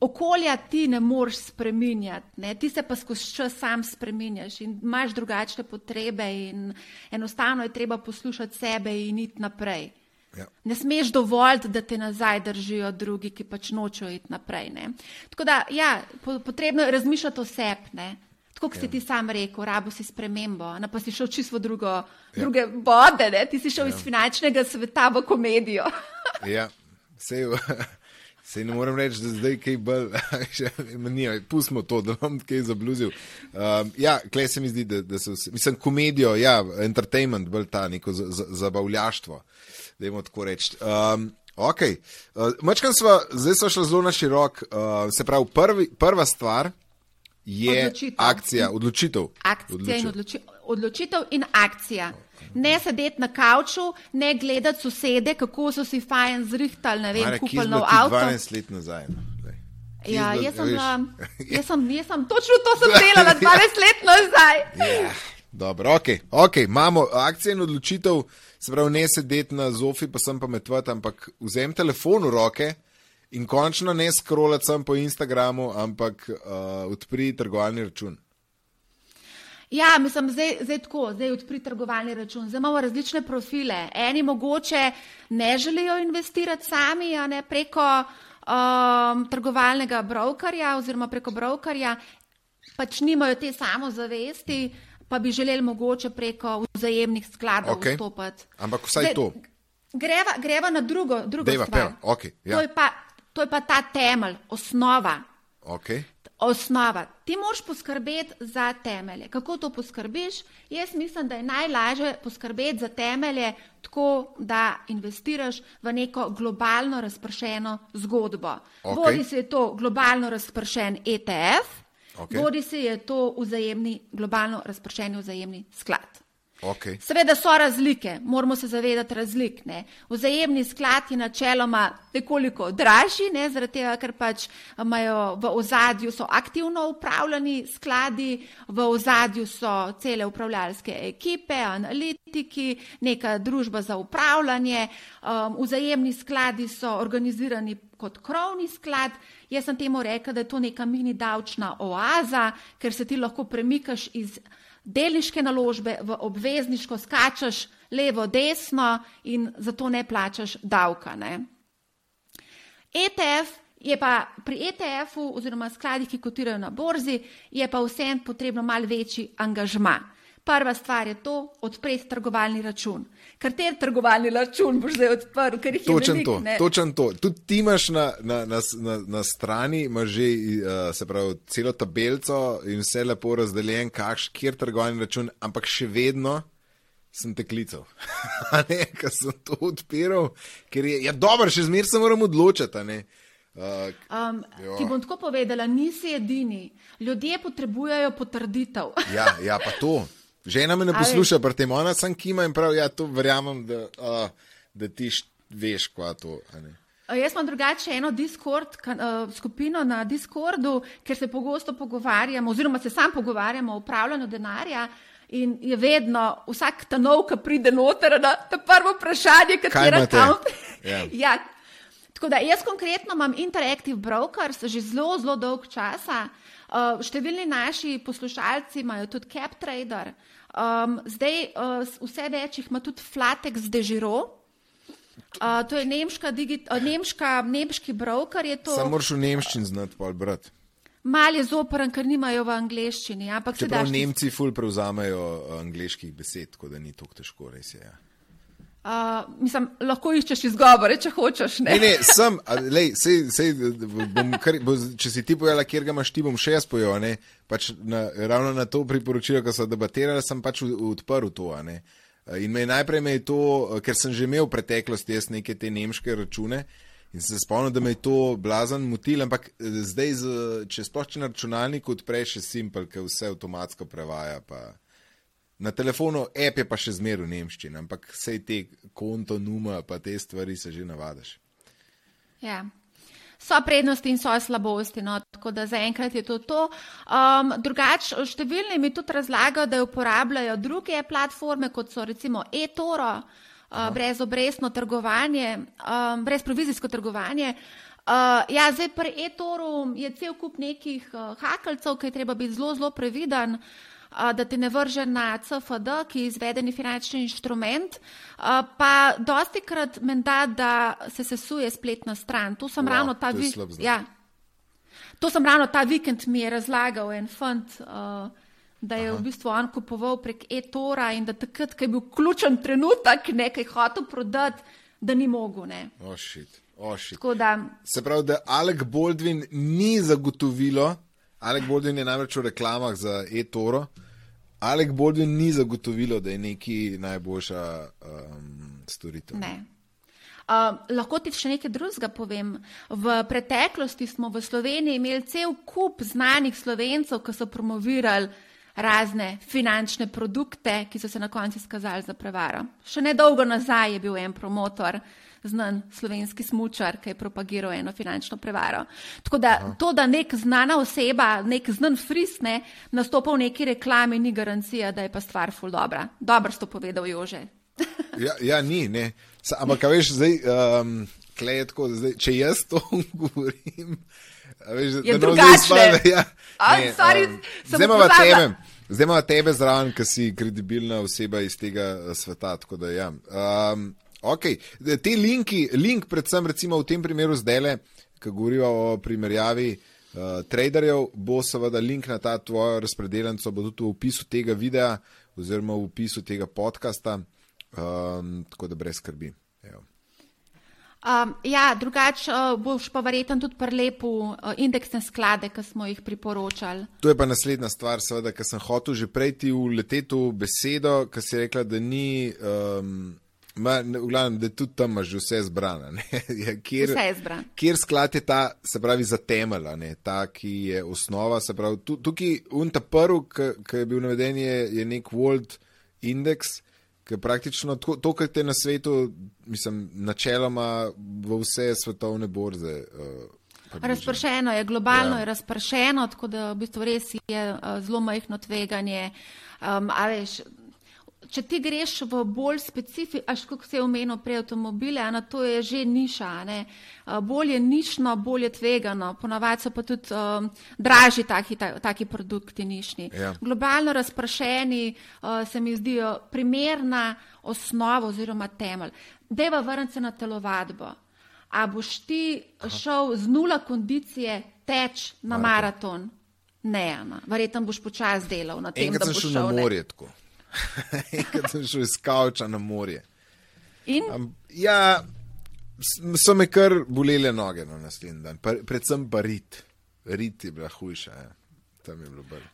okolja ti ne moreš spremenjati, ne? ti se pa skozi čas sam spremenjaš in imaš drugačne potrebe in enostavno je treba poslušati sebe in iti naprej. Ja. Ne smeš dovoliti, da te nazaj držijo drugi, ki pač nočejo iti naprej. Ne? Tako da, ja, po, potrebno je razmišljati o sebi. Tako kot si ti sam rekel, rabo si spremembo, ne pa si šel čisto drugo, ja. druge vode, ne? ti si šel ja. iz finančnega sveta v komedijo. Ja, sej, [laughs] sej ne morem reči, da zdaj kaj bolj, [laughs] ni, pustimo to, da bom kaj zabluzil. Um, ja, klej se mi zdi, da, da se vse, mislim, komedijo, ja, entertainment, bolj ta neko za- za- zabavljaštvo, da jim tako reči. Um, ok, uh, mačkam sva, zdaj smo šli zelo na širok, uh, se pravi, prvi, prva stvar je Odločitev. akcija, odločitev. Akcija in odloči, odločitev in akcija. Ne sedeti na kavču, ne gledati sosede, kako so si fajn zrihtali, ne vem, Mare, kupili nov avto. 12 let nazaj. no? Kje Ja, jaz sem, bila, [laughs] jaz, sem, jaz sem točno to sem delala 12 let nazaj. Ja, Dobro, ok, ok, imamo akcijo in odločitev, se pravi, ne sedeti na zofi, pa sem pametvati, ampak vzem telefon v roke in končno ne scrollati sem po Instagramu, ampak uh, odpri trgovalni račun. Ja, mislim, zdaj, zdaj tako, zdaj odpri trgovalni račun. Zdaj imamo različne profile. Eni mogoče ne želijo investirati sami, a ne preko um, trgovalnega brokerja oziroma preko brokerja, pač nimajo te samozavesti, pa bi želeli mogoče preko vzajemnih skladov Okej. vstopati. Ampak vsaj Zdaj, to. Greva, greva na drugo, drugo Dejva, stvar. pev, okej, ja. to, je pa, to je pa ta temelj, osnova. Okay. Osnova. Ti moraš poskrbeti za temelje. Kako to poskrbiš? Jaz mislim, da je najlažje poskrbeti za temelje tako, da investiraš v neko globalno razpršeno zgodbo. Okej. Bodi se je to globalno razpršen ETF, Okej. bodi se je to vzajemni, globalno razpršeni vzajemni sklad. Okay. Seveda so razlike, moramo se zavedati razlik. Ne. Vzajemni sklad je načeloma nekoliko dražji, ne, zaradi tega, ker pač imajo v ozadju so aktivno upravljani skladi, v ozadju so cele upravljalske ekipe, analitiki, neka družba za upravljanje. Um, vzajemni skladi so organizirani kot krovni sklad. Jaz sem temu rekel, da je to neka mini davčna oaza, ker se ti lahko premikaš iz delniške naložbe v obvezniško skačeš levo, desno in zato ne plačaš davka. Ne? ETF je pa pri ETF-u oziroma skladih, ki kotirajo na borzi, je pa vsem potrebno mal večji angažma. Prva stvar je to, odpreti trgovalni račun. Kater trgovalni račun boš zdaj odprl, ker jih je Točen veliko, to, ne? točen to. Tudi ti imaš na, na, na, na, na strani, imaš že uh, se pravi, celo tabelico in vse lepo razdeljen, kakš, kjer trgovalni račun, ampak še vedno sem te klical. [laughs] Ne, ker sem to odpiral, ker je, ja, dobro, še zmeraj se moram odločiti. Uh, Um, Jo. ti bom tako povedala, nisi edini. Ljudje potrebujejo potrditev. ja, ja, pa to. Žena me ne posluša pri tem, ona sem kima in prav, ja, to verjamem, da, uh, da ti veš, kva to. Uh, Jaz imam drugače eno Discord, kan, uh, skupino na Discordu, ker se pogosto pogovarjamo, oziroma se sam pogovarjamo o upravljanju denarja. In je vedno, vsak ta nov, ki pride noter, na to prvo vprašanje, Kaj kateri imate? račun. Ja. [laughs] ja. Tako da jaz konkretno imam Interactive Brokers že zelo, zelo dolg časa. Uh, številni naši poslušalci imajo tudi CapTrader. Um, zdaj uh, vse več jih ima tudi Flatex Dežiro. Uh, to je nemška, digit, uh, nemška, nemški broker. je to. Samo moraš v nemščini znati pol brati. Mal je zoporen, ker nimajo v angleščini. Ampak se Čeprav daš Nemci ful prevzamejo angliških besed, tako da ni tako težko, res je. Ja. Uh, mislim, lahko iščeš izgovore, če hočeš. Ne? Ne, ne, sem, lej, sej, sej, bom kar, bo, če si ti pojela, kjer ga imaš ti, bom še jaz pojel. ne. Pač na, ravno na to priporočilo, ko so debatirali, sem pač odprl to. ne. In me najprej me je to, ker sem že imel v preteklosti jaz neke te nemške račune. In se spomnim, da me je to blazen motil, ampak eh, zdaj, z, če sploh če na računalniku odpreš, je simpel, ker vse avtomatsko prevaja. Pa. Na telefonu app je pa še zmeraj v nemščini, ampak vse te konto, numa, pa te stvari se že navadiš. Ja. So prednosti in so slabosti, no, tako da zaenkrat je to to. Um, drugač, številni mi tudi razlagajo, da uporabljajo druge platforme, kot so recimo eToro, uh, brezobrestno trgovanje, um, brezprovizijsko trgovanje. Uh, ja, zdaj pri eToru je cel kup nekih uh, hakalcev, ki je treba biti zelo, zelo previden. uh, Da ti ne vrže na CFD, ki je izvedeni finančni inštrument, pa dosti krat menda, da se sesuje spletna stran. To sem Wow, ravno ta to je vi- slab znak. ja, To sem ravno ta vikend mi je razlagal en fant, uh, da je Aha. v bistvu on kupoval prek e-tora in da takrat, ko je bil ključen trenutek, nekaj hotel prodati, da ni mogel. Ne. Ošit, ošit. Tako da, Se pravi, da Alek Baldwin ni zagotovilo, Alek Baldwin je namreč v reklamah za e-toro, Alek Baldwin ni zagotovilo, da je neki najboljša um, storitev. ne. Uh, lahko ti še nekaj drugega povem. V preteklosti smo v Sloveniji imeli cel kup znanih slovencev, ki so promovirali razne finančne produkte, ki so se na koncu izkazali za prevaro. Še nedolgo nazaj je bil en promotor, znan slovenski smučar, ki je propagiral eno finančno prevaro. Tako da Aha. to, da nek znana oseba, nek znan frisne, nastopa v neki reklami, ni garancija, da je pa stvar ful dobra. Dobro sto povedal Jože. [laughs] ja, ja, ni, ne. Ampak, veš, zdaj, um, kletko, zdaj, če jaz to [laughs] govorim. Veš, je drugače. Ja, um, zdaj imamo tebe, zdaj imamo tebe zraven, ki si kredibilna oseba iz tega eh, sveta. Da, ja. um, okay. Te linki, link predvsem recimo v tem primeru zdaj le, ki govorijo o primerjavi uh, traderjev, bo seveda link na ta tvojo razpredeljenco, bo tudi v opisu tega videa oziroma v opisu tega podcasta, um, tako da brez skrbi. Evo. Um, ja, drugače uh, boš pa verjetno tudi prelepil uh, indeksne sklade, ki smo jih priporočali. To je pa naslednja stvar, seveda, ker sem hotel že prej ti uleteti v besedo, ker si rekla, da ni. Um, Ma, v glavnem, da tudi tam imaš vse zbrano. [laughs] ja, kjer, vse je zbrano. Kjer sklad je ta, se pravi, za temelj, ta, ki je osnova. Pravi, tukaj, unta prvi, ki je bil naveden, je, je nek World Index, Ker praktično to, to kar te na svetu, mislim, načeloma v vse svetovne borze. Uh, razpršeno je, globalno ja. je razpršeno, tako da v bistvu res je uh, zelo majhno tveganje. Um, če ti greš v bolj specifične, až kako se je omenil prej avtomobile, na to je že niša, ne? bolj je nišno, bolj je tvegano, ponavadi so pa tudi um, dražji taki, taki produkti nišni. Ja. Globalno razprašeni uh, se mi zdijo primerna osnova oziroma temelj. Deva vrniti se na telovadbo. A boš ti šel z nula kondicije teč na maraton? maraton? Ne, verjetno boš počasi delal na tem, Enkrat da boš šel na morje tako. [laughs] Enkrat sem šel iz Kauča na morje. Um, ja, so me kar bolele noge na naslednji dan, pa, predvsem pa rit. Rit je bila hujša, ja. tam je bilo bolj.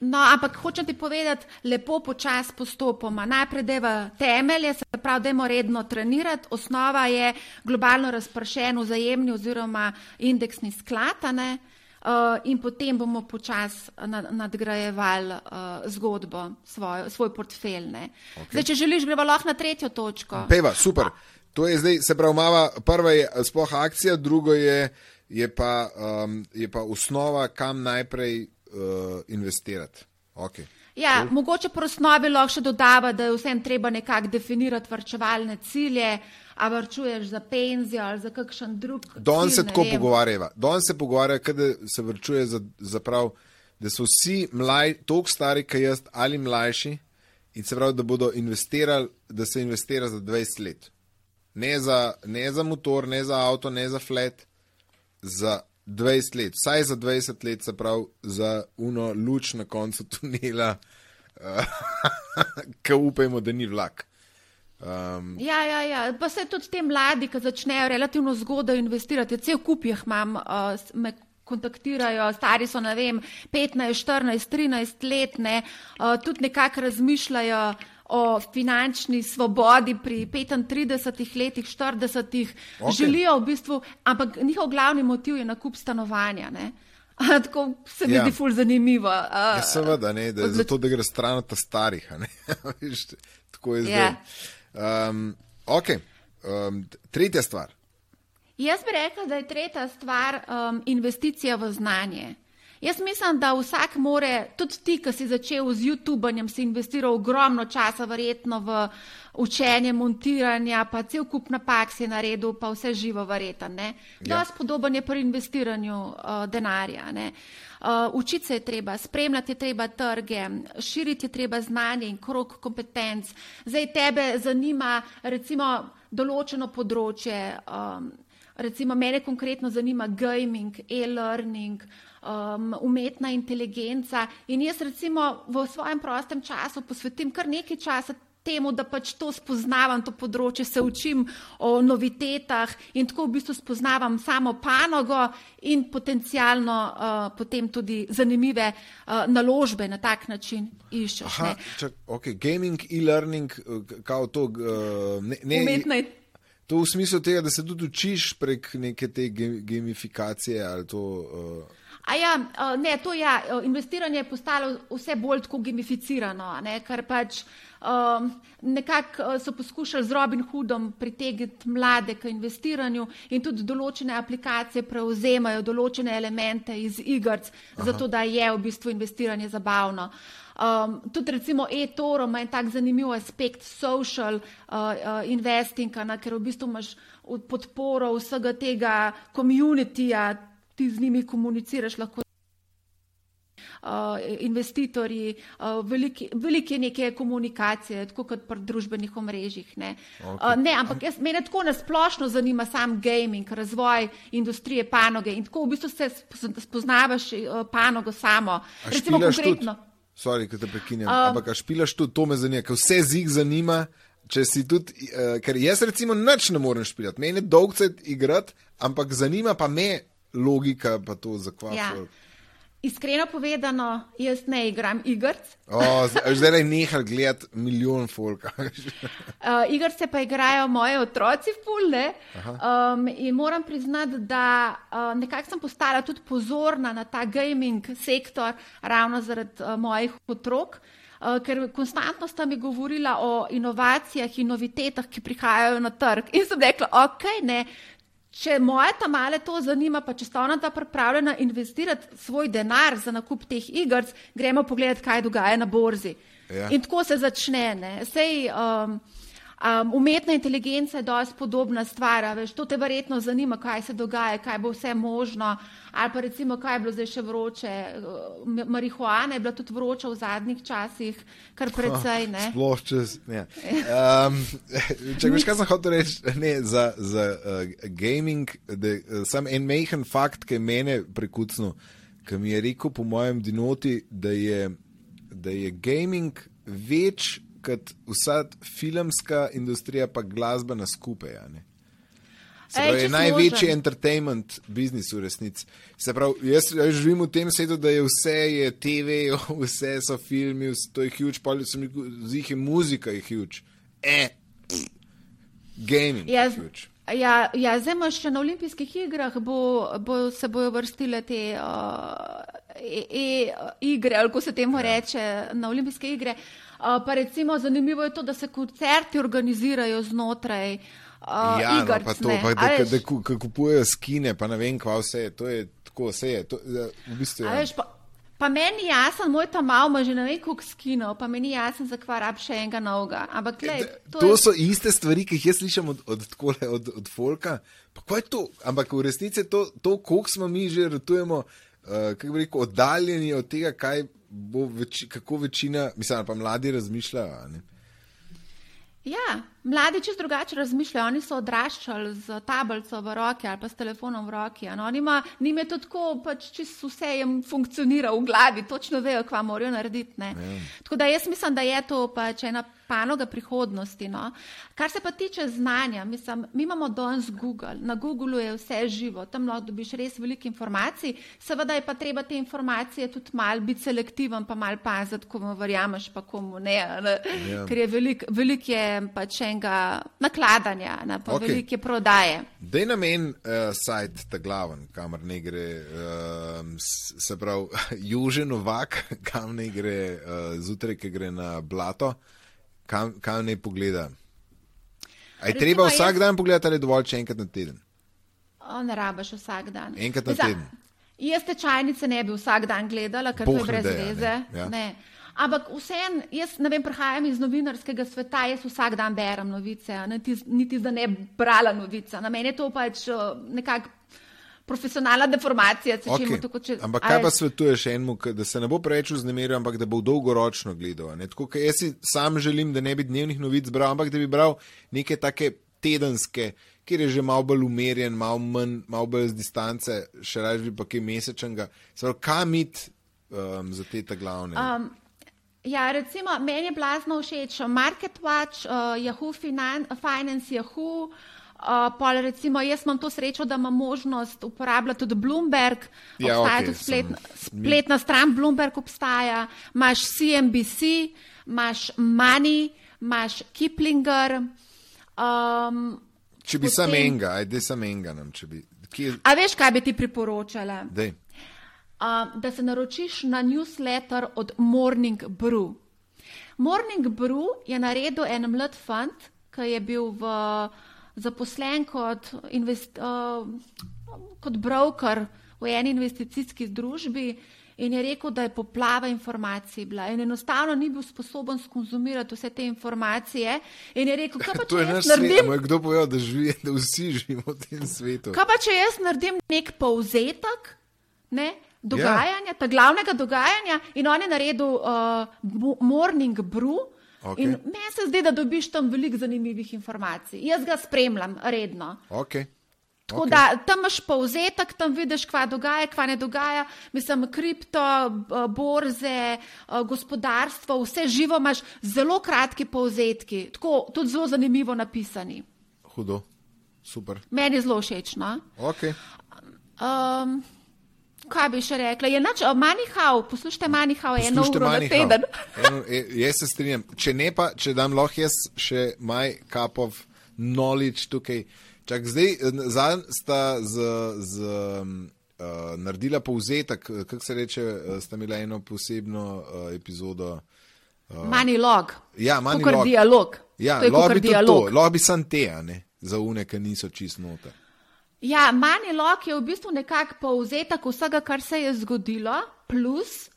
No, ampak hočem ti povedati, lepo počasi postopoma. Najprej deva temelje, se pravi, da je redno trenirati. Osnova je globalno razpršen vzajemni oziroma indeksni sklatane. Uh, in potem bomo počasi nadgrajevali uh, zgodbo, svoj, svoj portfelj. Okay. Zdaj, če želiš, gremo lahko na tretjo točko. Peva, super. To je zdaj, se pravi, mava, prva je sploh akcija, drugo je, je, pa, um, je pa osnova, kam najprej uh, investirati. Okay. Ja, cool. mogoče po osnovi lahko še dodava, da je vsem treba nekako definirati vrčevalne cilje. A vrčuješ za penzijo ali za kakšen drug. Danes se tako pogovarjava. Danes se pogovarja, da se vrčuje za, za prav, da so vsi mlaj, toliko stari, kot jaz, ali mlajši, in se pravi, da bodo investirali, da se investira za 20 let. Ne za, ne za motor, ne za avto, ne za flet, za 20 let. Vsaj za 20 let, se pravi, za uno luč na koncu tunela, [laughs] ki upajmo, da ni vlak. Um, ja, ja, ja, pa se tudi ti mladi, ki začnejo relativno zgodaj investirati, cel kup jih imam, uh, me kontaktirajo, stari so, ne vem, 15, 14, 13 let, ne, uh, tudi nekako razmišljajo o finančni svobodi pri 35 letih, 40, okay. želijo v bistvu, ampak njihov glavni motiv je nakup stanovanja. Ne. [laughs] Tako se mi ja. zdi ful zanimivo. Uh, ja, seveda, ne, da je zato, da gre stran od starih. [laughs] Tako je zdaj. Yeah. Ja. Um, ok, um, tretja stvar. Jaz bi rekla, da je tretja stvar um, investicija v znanje. Jaz mislim, da vsak more, tudi ti, ki si začel z YouTubenjem, si investiral ogromno časa, verjetno v učenje, montiranje, pa cel kup napak si naredil, pa vse živo, verjetno. Ja. Podoben je pri investiranju uh, denarja. Ne? Uh, učiti se je treba, spremljati je treba trge, širiti je treba znanje in krok kompetenc. Zdaj tebe zanima recimo določeno področje, um, recimo mene konkretno zanima gaming, e-learning um, umetna inteligenca. In jaz recimo v svojem prostem času posvetim kar nekaj časa temu, da pač to spoznavam, to področje, se učim o novitetah in tako v bistvu spoznavam samo panogo in potencialno uh, potem tudi zanimive uh, naložbe na tak način iščeš. Aha, čak, ok, gaming, e-learning, uh, kao to. Uh, ne, ne, Umetna To v smislu tega, da se tudi učiš prek neke te gamifikacije ali to. Uh... A ja, ne, to je, ja, investiranje je postalo vse bolj tako gamificirano, ne, ker pač um, nekako so poskušali z Robin Hoodom pritegniti mlade k investiranju in tudi določene aplikacije prevzemajo določene elemente iz igrc, zato da je v bistvu investiranje zabavno. Um, tudi recimo e-toro ima en tak zanimiv aspekt social uh, uh, investinga, ker v bistvu imaš podporo vsega tega komunitija, ti z njimi komuniciraš, lahko uh, investitorji, uh, veliki, velike neke komunikacije, tako kot pri družbenih omrežjih. Ne. Okay. Uh, ne, ampak jaz, mene tako nasplošno zanima sam gaming, razvoj industrije, panoge in tako v bistvu se spoznavaš uh, panogo samo. A Recimo konkretno. Sorry, da te prekinjam. Um, ampak, a špilaš tudi to me zanima, ker vse zig zanima. Če si tudi, uh, ker jaz recimo nič ne morem špilati, meni dolgce igrati, ampak zanima pa me, logika, pa to zakvarja. Ja. Iskreno povedano, jaz ne igram igr. Zdaj le nehaj gledati milijon folka. uh, [laughs] Igrice pa igrajo moji otroci, fulne. Um, in moram priznati, da uh, nekako sem postala tudi pozorna na ta gaming sektor, ravno zaradi uh, mojih otrok. Uh, ker konstantno sta mi govorila o inovacijah in novitetah, ki prihajajo na trg. In sem rekla, ok, ne, Če moja ta male to zanima, pa če sta ona ta pripravljena investirati svoj denar za nakup teh iger, gremo pogledati, kaj dogaja na borzi. Ja. In tako se začne. Sej, um, Um, umetna inteligenca je dosti podobna stvar, veš, to te verjetno zanima, kaj se dogaja, kaj bo vse možno, ali pa recimo, kaj je bilo zdaj še vroče. Marihuana je bila tudi vroča v zadnjih časih, kar precej. Sploh čez. [laughs] Um, če veš, kaj sem hotel reči, ne, za, za uh, gaming, da, uh, sam en mehen fakt, ki je mene prekucnil, ki mi je rekel po mojem dinoti, da je, da je gaming več kot vsa filmska industrija, pa glasbena skupaj. Se pravi, Ej, največji možem. entertainment biznis v resnici. Se pravi, jaz, jaz živim v tem svetu, da je vse je TV, [laughs] vse so filmi, vse, to je huge, pa so mi zdihi muzika je huge. E, pff, gaming je yes. huge. Ja, ja zdaj imaš še na olimpijskih igrah, bo, bo se bojo vrstile te uh, e, e, igre, ali kako se temu ja. reče, na olimpijske igre. Uh, pa recimo zanimivo je to, da se koncerti organizirajo znotraj. Uh, ja, no, pa to, pa, da, da, da kupujejo skine, pa ne vem, kva vse je. To je tako, vse je. To, v bistvu, ja. veš, pa, pa meni je jasen, moj ta mal ima že ne vem, koliko skinov, pa meni je jasen, zakaj rab še enega novega. Ampak, gled, to, to je... so iste stvari, ki jih jaz slišim od, od, od, od, od Folka. Ampak v resnici to, to koliko smo mi že ratujemo, uh, kako bi rekel, oddaljeni od tega, kaj več, kako večina, mislim, pa mladi razmišljajo. Ja, mladi čez drugače razmišljajo. Oni so odraščali z tablico v roki ali pa s telefonom v roki. No, Nim je to tako, pač čisto vse jim funkcionira v glavi, točno vejo, kva morajo narediti. Ja. Tako da jaz mislim, da je to pač ena panoga prihodnosti. No. Kar se pa tiče znanja, mislim, mi imamo danes Google, na Googlu je vse živo, tam lahko dobiš res veliko informacij, seveda je pa treba te informacije tudi mal biti selektiven, pa mal paziti, komu verjameš, pa komu ne, ne? Ja. ker je veliko velik pač enega nakladanja, ne? pa okay. velike prodaje. Dej na men uh, sajt ta glaven, kamor ne gre, uh, se pravi, [laughs] južen ovak, [laughs] kam ne gre uh, zjutraj, ki gre na blato kam, kam ne pogleda. Je treba vsak jaz... dan pogledati ali dovolj če enkrat na teden? O, ne rabaš vsak dan. Enkrat na teden. Jaz tečajnice ne bi vsak dan gledala, ker Boh to je brez veze. Ne. Ja. Ne. Ampak vseeno, jaz ne vem, prihajam iz novinarskega sveta, jaz vsak dan berem novice, niti, niti da ne brala novice. Na meni je to pač nekako profesionalna deformacija. Okay. Tako, če, ampak kaj pa svetuješ enemu, da se ne bo preveč vznemiril, ampak da bo dolgoročno gledal? Tako, jaz si sam želim, da ne bi dnevnih novic bral, ampak da bi bral neke take tedenske, kjer je že malo bolj umerjen, malo, manj, malo bolj z distance, še raje bi pa kaj mesečnega. Kam iti um, za te glavne? Um, Ja, recimo, meni je blazno všeč MarketWatch, uh, Yahoo Finance, Yahoo, Uh, pol, recimo, jaz imam to srečo, da imam možnost uporabljati tudi Bloomberg. Ja, obstaja okay, tudi spletna, spletna stran Bloomberg, obstaja. Imáš CNBC, imaš Money, imaš Kiplinger. Um, Če bi Potem- enega, ajde sam enega nam, če bi. Kje, A veš, kaj bi ti priporočala? dej. Uh, da se naročiš na newsletter od Morning Brew. Morning Brew je naredil en mlad fant, ki je bil v, zaposlen kot, invest, uh, kot broker v eni investicijski družbi in je rekel, da je poplava informacij bila in enostavno ni bil sposoben skonzumirati vse te informacije in je rekel, kaj pa [laughs] če jaz svet. naredim Moj, kdo povedal, da, živi, da vsi živimo v tem svetu? Kaj pa, če jaz naredim nek povzetek ne, dogajanja, ja. glavnega dogajanja, in on je naredil uh, morning brew. Okej. In meni se zdi, da dobiš tam veliko zanimivih informacij. Jaz ga spremljam redno. Okay. Tako okay. da tam imaš povzetek, tam vidiš, kva dogaja, kva ne dogaja. Mislim, kripto, borze, eh, gospodarstvo, vse živo imaš zelo kratki povzetki, tako tudi zelo zanimivo napisani. Hudo, super. Meni je zelo všeč. No? Okay. Um, kaj bi še rekla? Je nač, manihau, poslušajte, manihau je eno uro na teden. Eno, e, jaz se strinjam. Če ne pa, če dam lahko jaz še maj kapov knowledge tukaj. Čak zdaj, zadnj sta z, z uh, naredila povzetek, kako se reče, sta imela eno posebno uh, epizodo. Manilog. Ja, Kakor Manilog. dialog. Ja, to je kot bi tudi to, dialog. lahko bi sam te, a ne, za une, ki niso čist noter. Ja, manilog je v bistvu nekak povzetek vsega, kar se je zgodilo, plus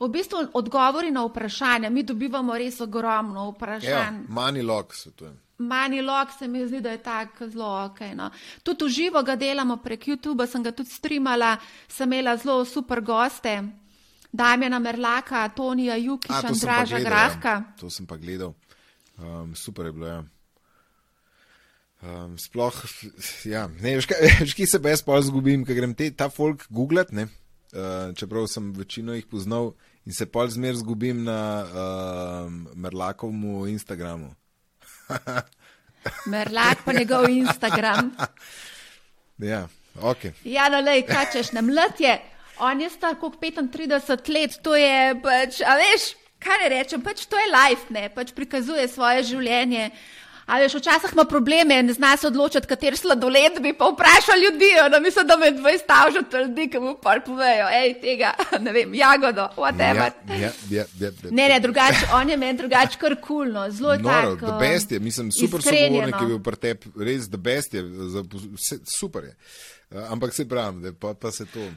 v bistvu odgovori na vprašanja. Mi dobivamo res ogromno Ja, vprašanj. manj log svetujem. Manilog se mi zdi, da je tak zelo ok. No. Tudi v živo ga delamo prek YouTube, sem ga tudi streamala, sem imela zelo super goste. Damjana Merlaka, Tonija A, Jukiša, to sem pa Andraža gledal, Grahka. Ja. To sem pa gledal. Um, super je bilo. Ja. Um, sploh, ja, ne, [laughs] veš, kje se pa jaz pol zgubim, ker grem te, ta folk googlat, ne, uh, čeprav sem večino jih poznal in se pol zmer zgubim na um, Merlakovmu Instagramu. Merlak pa njegov Instagram. [laughs] Ja, ok. Ja, no, lej, kaj češ, ne mlad je. On je star kot 35 let, to je pač, a veš, kaj ne rečem, pač to je life, ne, pač prikazuje svoje življenje. A veš, včasih ima probleme, ne zna se odločiti, kater sladoled bi pa vprašal ljudi, no, mislim, da me 20 stavžo trdi, ki mu pa povejo, hej, tega, [laughs] ne vem, jagodo, whatever. Ja, ja, ja, ja, ja. Ne, ne, drugače, [laughs] on je meni drugače kar kulno, zelo je Noro, tak. the um, best je, mislim, super sogovornik je bil pri tebi, res the best je, super je. Uh, ampak se pravim, da pa, pa se to.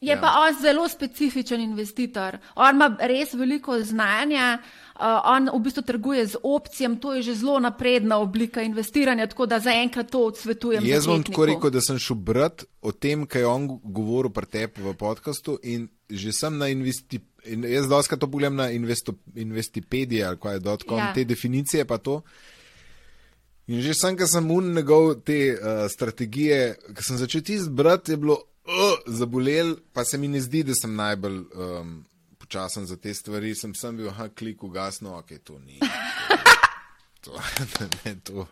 Je ja. pa on zelo specifičen investitor. On ima res veliko znanja, uh, on v bistvu trguje z opcijami, to je že zelo napredna oblika investiranja, tako da zaenkrat to odsvetujem. Jaz bom tako rekel, da sem šel brat o tem, kaj je on govoril pri tebi v podkastu in že sem na investi. In jaz doskrat to pogledam na investo, investipediji ali kaj je dotkom, Ja. te definicije pa to. In že sem, ker sem un njegov te uh, strategije, ker sem začel tisti brat, je bilo uh, zabolel, pa se mi ne zdi, da sem najbolj um, počasen za te stvari. Sem sem bil, ha, klik ugasno, ok, to ni. [laughs] To, to, [laughs] ne, to,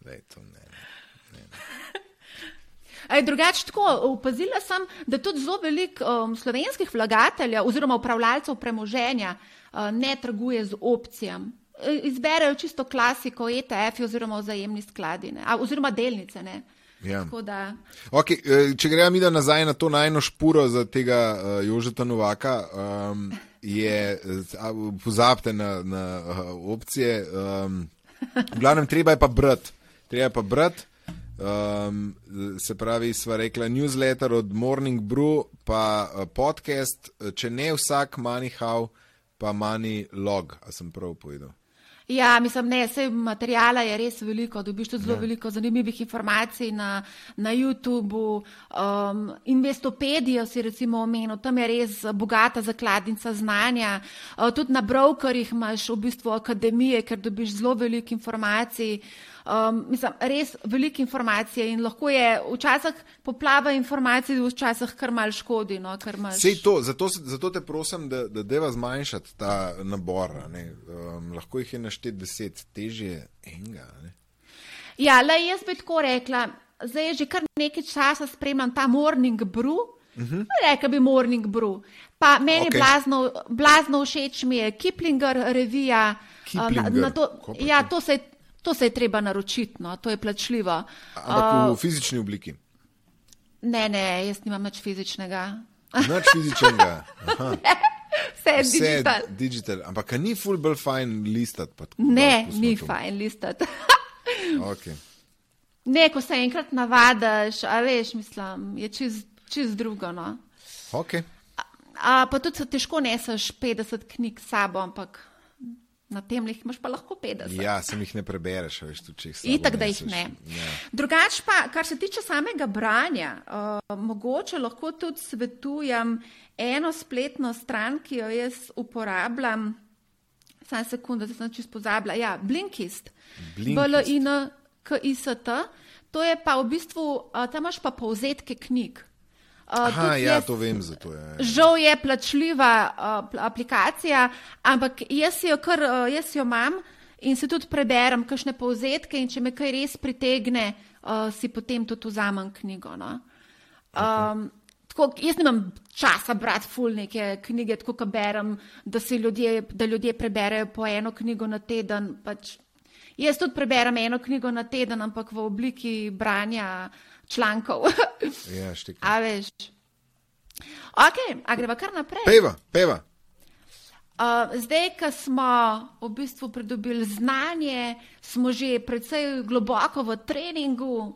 ne, to ne. Ej, Drugače, tako opazila sem, da tudi zelo veliko um, slovenskih vlagateljev oziroma upravljalcev premoženja uh, ne trguje z opcijami. E, Izberejo čisto klasiko ETF oziroma vzajemni skladi, ne, a, oziroma delnice. Ne. Ja. Tako da, Okay, eh, če gremo mi nazaj na to najno špuro za tega uh, Jožeta Novaka, um, je, eh, pozabite na, na uh, opcije. Um, v glavnem, treba je pa brat. Treba je pa brat. Um, se pravi, sva rekla newsletter od Morning Brew, pa podcast, če ne vsak Manihau, pa Mani Log, a sem prav povedal. Ja, mislim, ne, vse materijala je res veliko, dobiš tudi zelo ja. veliko zanimivih informacij na, na YouTubu. Um, Investopedijo si recimo omenil, tam je res bogata zakladnica znanja. Uh, tudi na brokerjih imaš v bistvu akademije, ker dobiš zelo veliko informacij. Um, mislim, res veliko informacije in lahko je včasih poplava informacij, včasih kar mal škodi. No, ker imaš... Sej to, zato, zato te prosim, da, da deva zmanjšati ta nabor. Um, lahko jih je naštet deset, težje je enega. Ne? Ja, le jaz bi tako rekla, zdaj že kar nekaj časa spremljam ta morning brew. Uh -huh. Reka bi morning brew. Pa meni okay. blazno, blazno všeč mi je Kiplinger revija. a, Na, Kiplinger, na to, ja, to se je To se je treba naročiti, no, to je plačljivo. Ampak uh, v fizični obliki. Ne, ne, jaz nimam več fizičnega. Nič fizičnega. [laughs] Vse je Vse digital. digital. Ampak a ni full bolj fajn listat. pa Ne, pustimo ni fajn listati. Okay. ne, ko se enkrat navadiš, a veš, mislim, je čist, čist drugo. No. Okay. A, pa tudi težko neseš 50 knjig s sabo, ampak na tem jih imaš pa lahko 50. Ja, sem jih ne prebereš, veš, tu če jih samo. Itak, da jih ne. Ja. Drugač pa, kar se tiče samega branja, uh, mogoče lahko tudi svetujem eno spletno stran, ki jo jaz uporabljam. Sam sekunda, da sem čisto pozabila. Ja, Blinkist. Blinkist. B-L-I-N-K-I-S-T. To je pa v bistvu, uh, tam imaš pa povzetke knjig. Uh, Aha, ja, jaz- to vem, zato je. Žal je plačljiva uh, pl- aplikacija, ampak jaz jo, kar, uh, jaz jo imam in si tudi preberem kakšne povzetke in če me kaj res pritegne, uh, si potem tudi vzamem knjigo. No? Um, tako, jaz nimam časa brati ful neke knjige, tako kot berem, da, si ljudje, da ljudje preberejo po eno knjigo na teden. Pač, jaz tudi preberem eno knjigo na teden, ampak v obliki branja člankov. [laughs] Ja, štek. A veš. Ok, a greva kar naprej. Peva, peva. Uh, zdaj, ko smo v bistvu pridobili znanje, smo že precej globoko v treningu,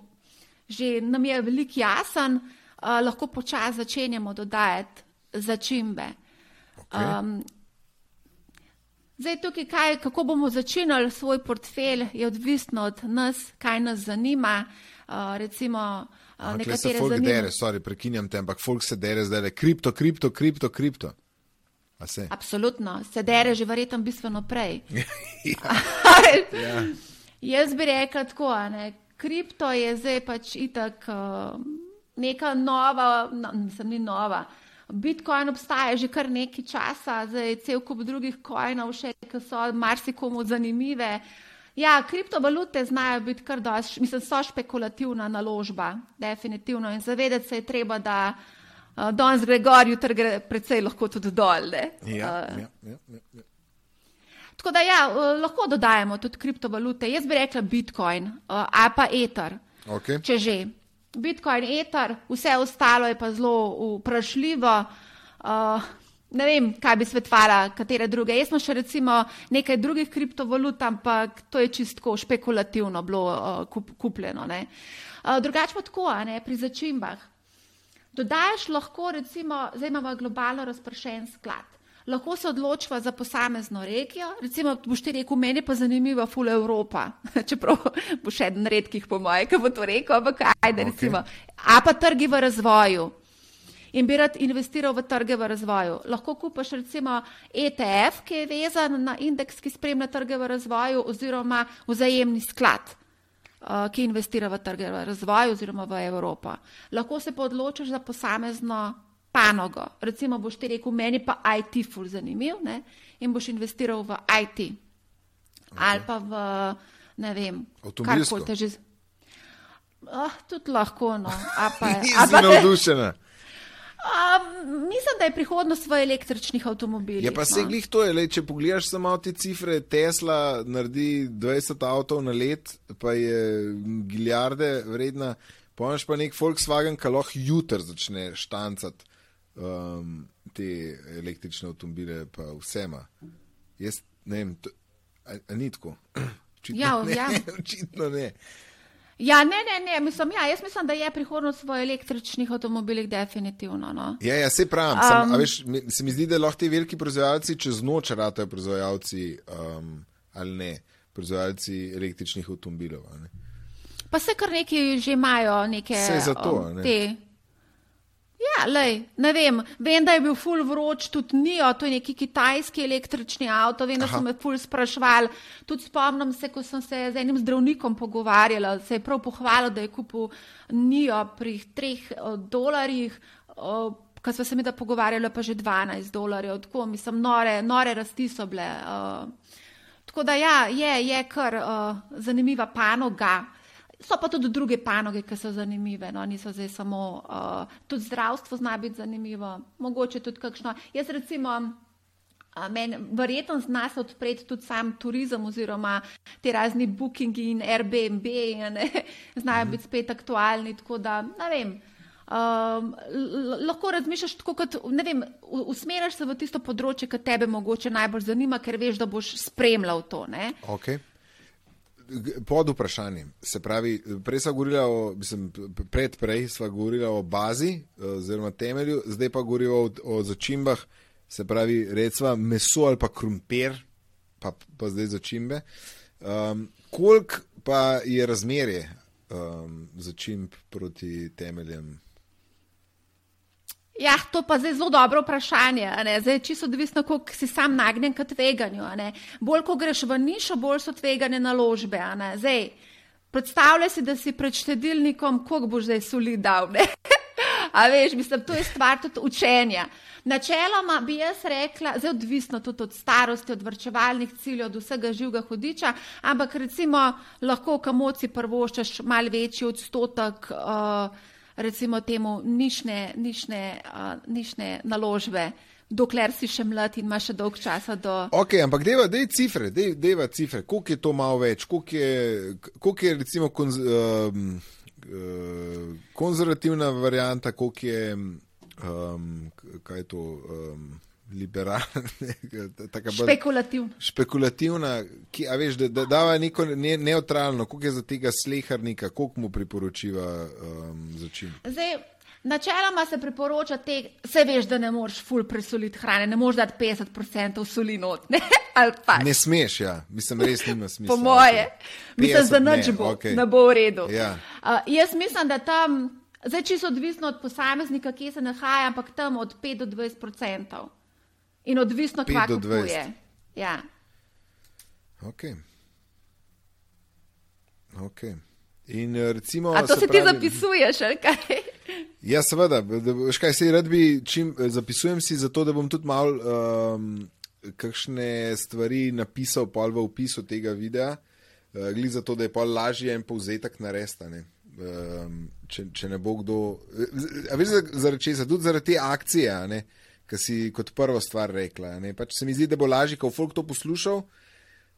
že nam je veliko jasen, uh, lahko počasi začenjamo dodajati začimbe. Okay. Um, zdaj, tukaj, kaj, kako bomo začinili svoj portfelj, je odvisno od nas, kaj nas zanima. Uh, recimo, uh, Ampak le se nekatere folk zanima. dere, sorry, prekinjam te, ampak folk se dere zdaj, le kripto, kripto, kripto, kripto. A se? Absolutno, se dere že verjetno bistveno prej. [laughs] [laughs] Ja. Jaz bi rekla tako, ne, kripto je zdaj pač itak uh, neka nova, no, mislim, ni nova. Bitcoin obstaja že kar nekaj časa, zdaj cel kup drugih coinov še, ki so marsikomu zanimive. Ja, kriptovalute znajo biti kar dosti, mislim, so špekulativna naložba, definitivno. In zavedati se je treba, da uh, danes gre gor, jutri gre precej lahko tudi dol. ne. Ja, Uh, ja, ja, ja, ja. Tako da ja, eh, lahko dodajemo tudi kriptovalute. Jaz bi rekla Bitcoin uh, ali pa Ether, Okay. če že. Bitcoin, Ether, vse ostalo je pa zelo vprašljivo. Uh, ne vem, kaj bi svetovala, katere druge. Jaz sem še recimo nekaj drugih kriptovalut, ampak to je čistko špekulativno bilo uh, kup, kupljeno. ne. Uh, drugače pa tako, ne, pri začimbah. Dodajaš lahko, recimo, zdaj imamo globalno razpršen sklad. Lahko se odločiva za posamezno regijo, recimo, boš ti rekel, meni pa zanimiva ful Evropa, [laughs] čeprav bo še eden redkih po moje, ki bo to rekel, ampak ajde, Ok. recimo, a pa trgi v razvoju. In bi rad investiral v trge v razvoju. Lahko kupaš recimo ETF, ki je vezan na indeks, ki spremlja trge v razvoju, oziroma vzajemni sklad uh, ki investira v trge v razvoju oziroma v Evropo. Lahko se pa odločiš za posamezno panogo. Recimo boš ti rekel, meni pa IT ful zanimiv ne? in boš investiral v IT. Okay. Ali pa v, ne vem, karkoli te že. Oh, tudi lahko, no. A pa, [laughs] a Nisi pa te, navdušena. [laughs] a, mislim, da je prihodnost v električnih avtomobilih. Je pa se no. glih to, je, lej, če pogledaš samo te cifre, Tesla naredi 20 avtov na let, pa je milijarde vredna, pomaš pa nek Volkswagen, ki lahko jutr začne štancati um, te električne avtomobile, pa vsema. Jaz ne vem, to, a, a ni tako. [clears throat] Očitno Ja, ne, ja. [laughs] očitno ne. Ja, ne, ne, ne, mislim, ja, jaz mislim, da je prihodnost v električnih avtomobilih definitivno. No. Ja, ja, se pravim. Um, veš, mi- se mi zdi, da lahko ti veliki proizvajalci čez noč ratajo proizvajalci um, ali ne, proizvajalci električnih avtomobilov. Pa se kar neki že imajo neke Saj zato, um, ne. te. Ja, lej, ne vem, vem, da je bil ful vroč, tudi Nio, to je neki kitajski električni avto, vem, da Aha. so me ful sprašvali. Tudi spomnim se, ko sem se z enim zdravnikom pogovarjala, se je prav pohvalil, da je kupil Nio pri treh uh, dolarjih. Uh, Kar smo se mi da pogovarjali, pa že 12 dolarjev, tako mislim, nore, nore rasti so bile. Uh, tako da ja, je, je kar uh, zanimiva panoga. So pa tudi druge panoge, ki so zanimive, no, niso zdaj samo, uh, tudi zdravstvo zna biti zanimivo, mogoče tudi kakšno. Jaz recimo Verjetno zna se odpreti tudi sam turizem, oziroma te razni bookingi in Airbnb, ne, [laughs] znajo biti spet aktualni. Tako da, ne vem. Um, lahko razmišljaš tako, kot vem, usmeriš se v tisto področje, ki te mogoče najbolj zanima, ker veš, da boš spremljal to. Okay. Pod vprašanjem. Se pravi, prej smo govorili o, mislim, predprej smo govorili o bazi, oziroma temelju, zdaj pa govorimo o, o začimbah, se pravi, recimo meso ali pa krumpir, pa, pa zdaj začimbe. Um, koliko pa je razmerje um, začimb proti temeljem? Ja, to pa je zelo dobro vprašanje. Zdaj, čisto odvisno, koliko si sam nagnjen k tveganju. Bolj, ko greš v nišo, bolj so tvegane naložbe. Zdaj, predstavljaj si, da si pred štedilnikom, koliko boš zdaj soli dal. [laughs] A veš, mislim, to je stvar tudi učenja. Načeloma bi jaz rekla, zelo odvisno tudi od starosti, od vrčevalnih ciljev, od vsega živega hodiča, ampak recimo lahko v kamoci prvoščaš mal večji odstotek, uh, recimo temu nišne, nišne, uh, nišne naložbe. Dokler si še mlad in imaš še dolg čas do. Ok, ampak deva, dej cifre, dej, deva cifre, koliko je to malo več, koliko je, koliko je recimo konz, uh, uh, konzervativna varianta, koliko je um, kaj je to, um, liberalna, [laughs] špekulativna. Špekulativna, ki, a veš, da, da dava neko ne, neutralno, koliko je za tega sleharnika, koliko mu priporočiva um, začin. Zdaj, načeloma se priporoča te, se veš, da ne moreš ful presoliti hrane, ne moreš dati 50% soli not. Ne? ne smeš, ja, mislim, res nima smisla. Po moje, mislim, da nič bo, okay. ne bo v redu. Ja. Uh, jaz mislim, da tam. Zdaj, čisto odvisno od posameznika, kje se nahaja, ampak tam od 5 do 20 odstotkov. In odvisno, kaj kupuje. Ja. Ok. okay. In eh, recimo. A to se, se pravi, ti zapisuješ, ali kaj? [laughs] Ja, seveda. Veš kaj, se rad bi, čim eh, zapisujem si, zato da bom tudi mal um, kakšne stvari napisal pol v opisu tega videa, uh, glede za to, da je pol lažje en povzetek narediti um, če, če ne bo kdo. Veš, zaradi česa, tudi zaradi te akcije, ki si kot prvo stvar rekla. Pač se mi zdi, da bo lažje, ko folk to poslušal,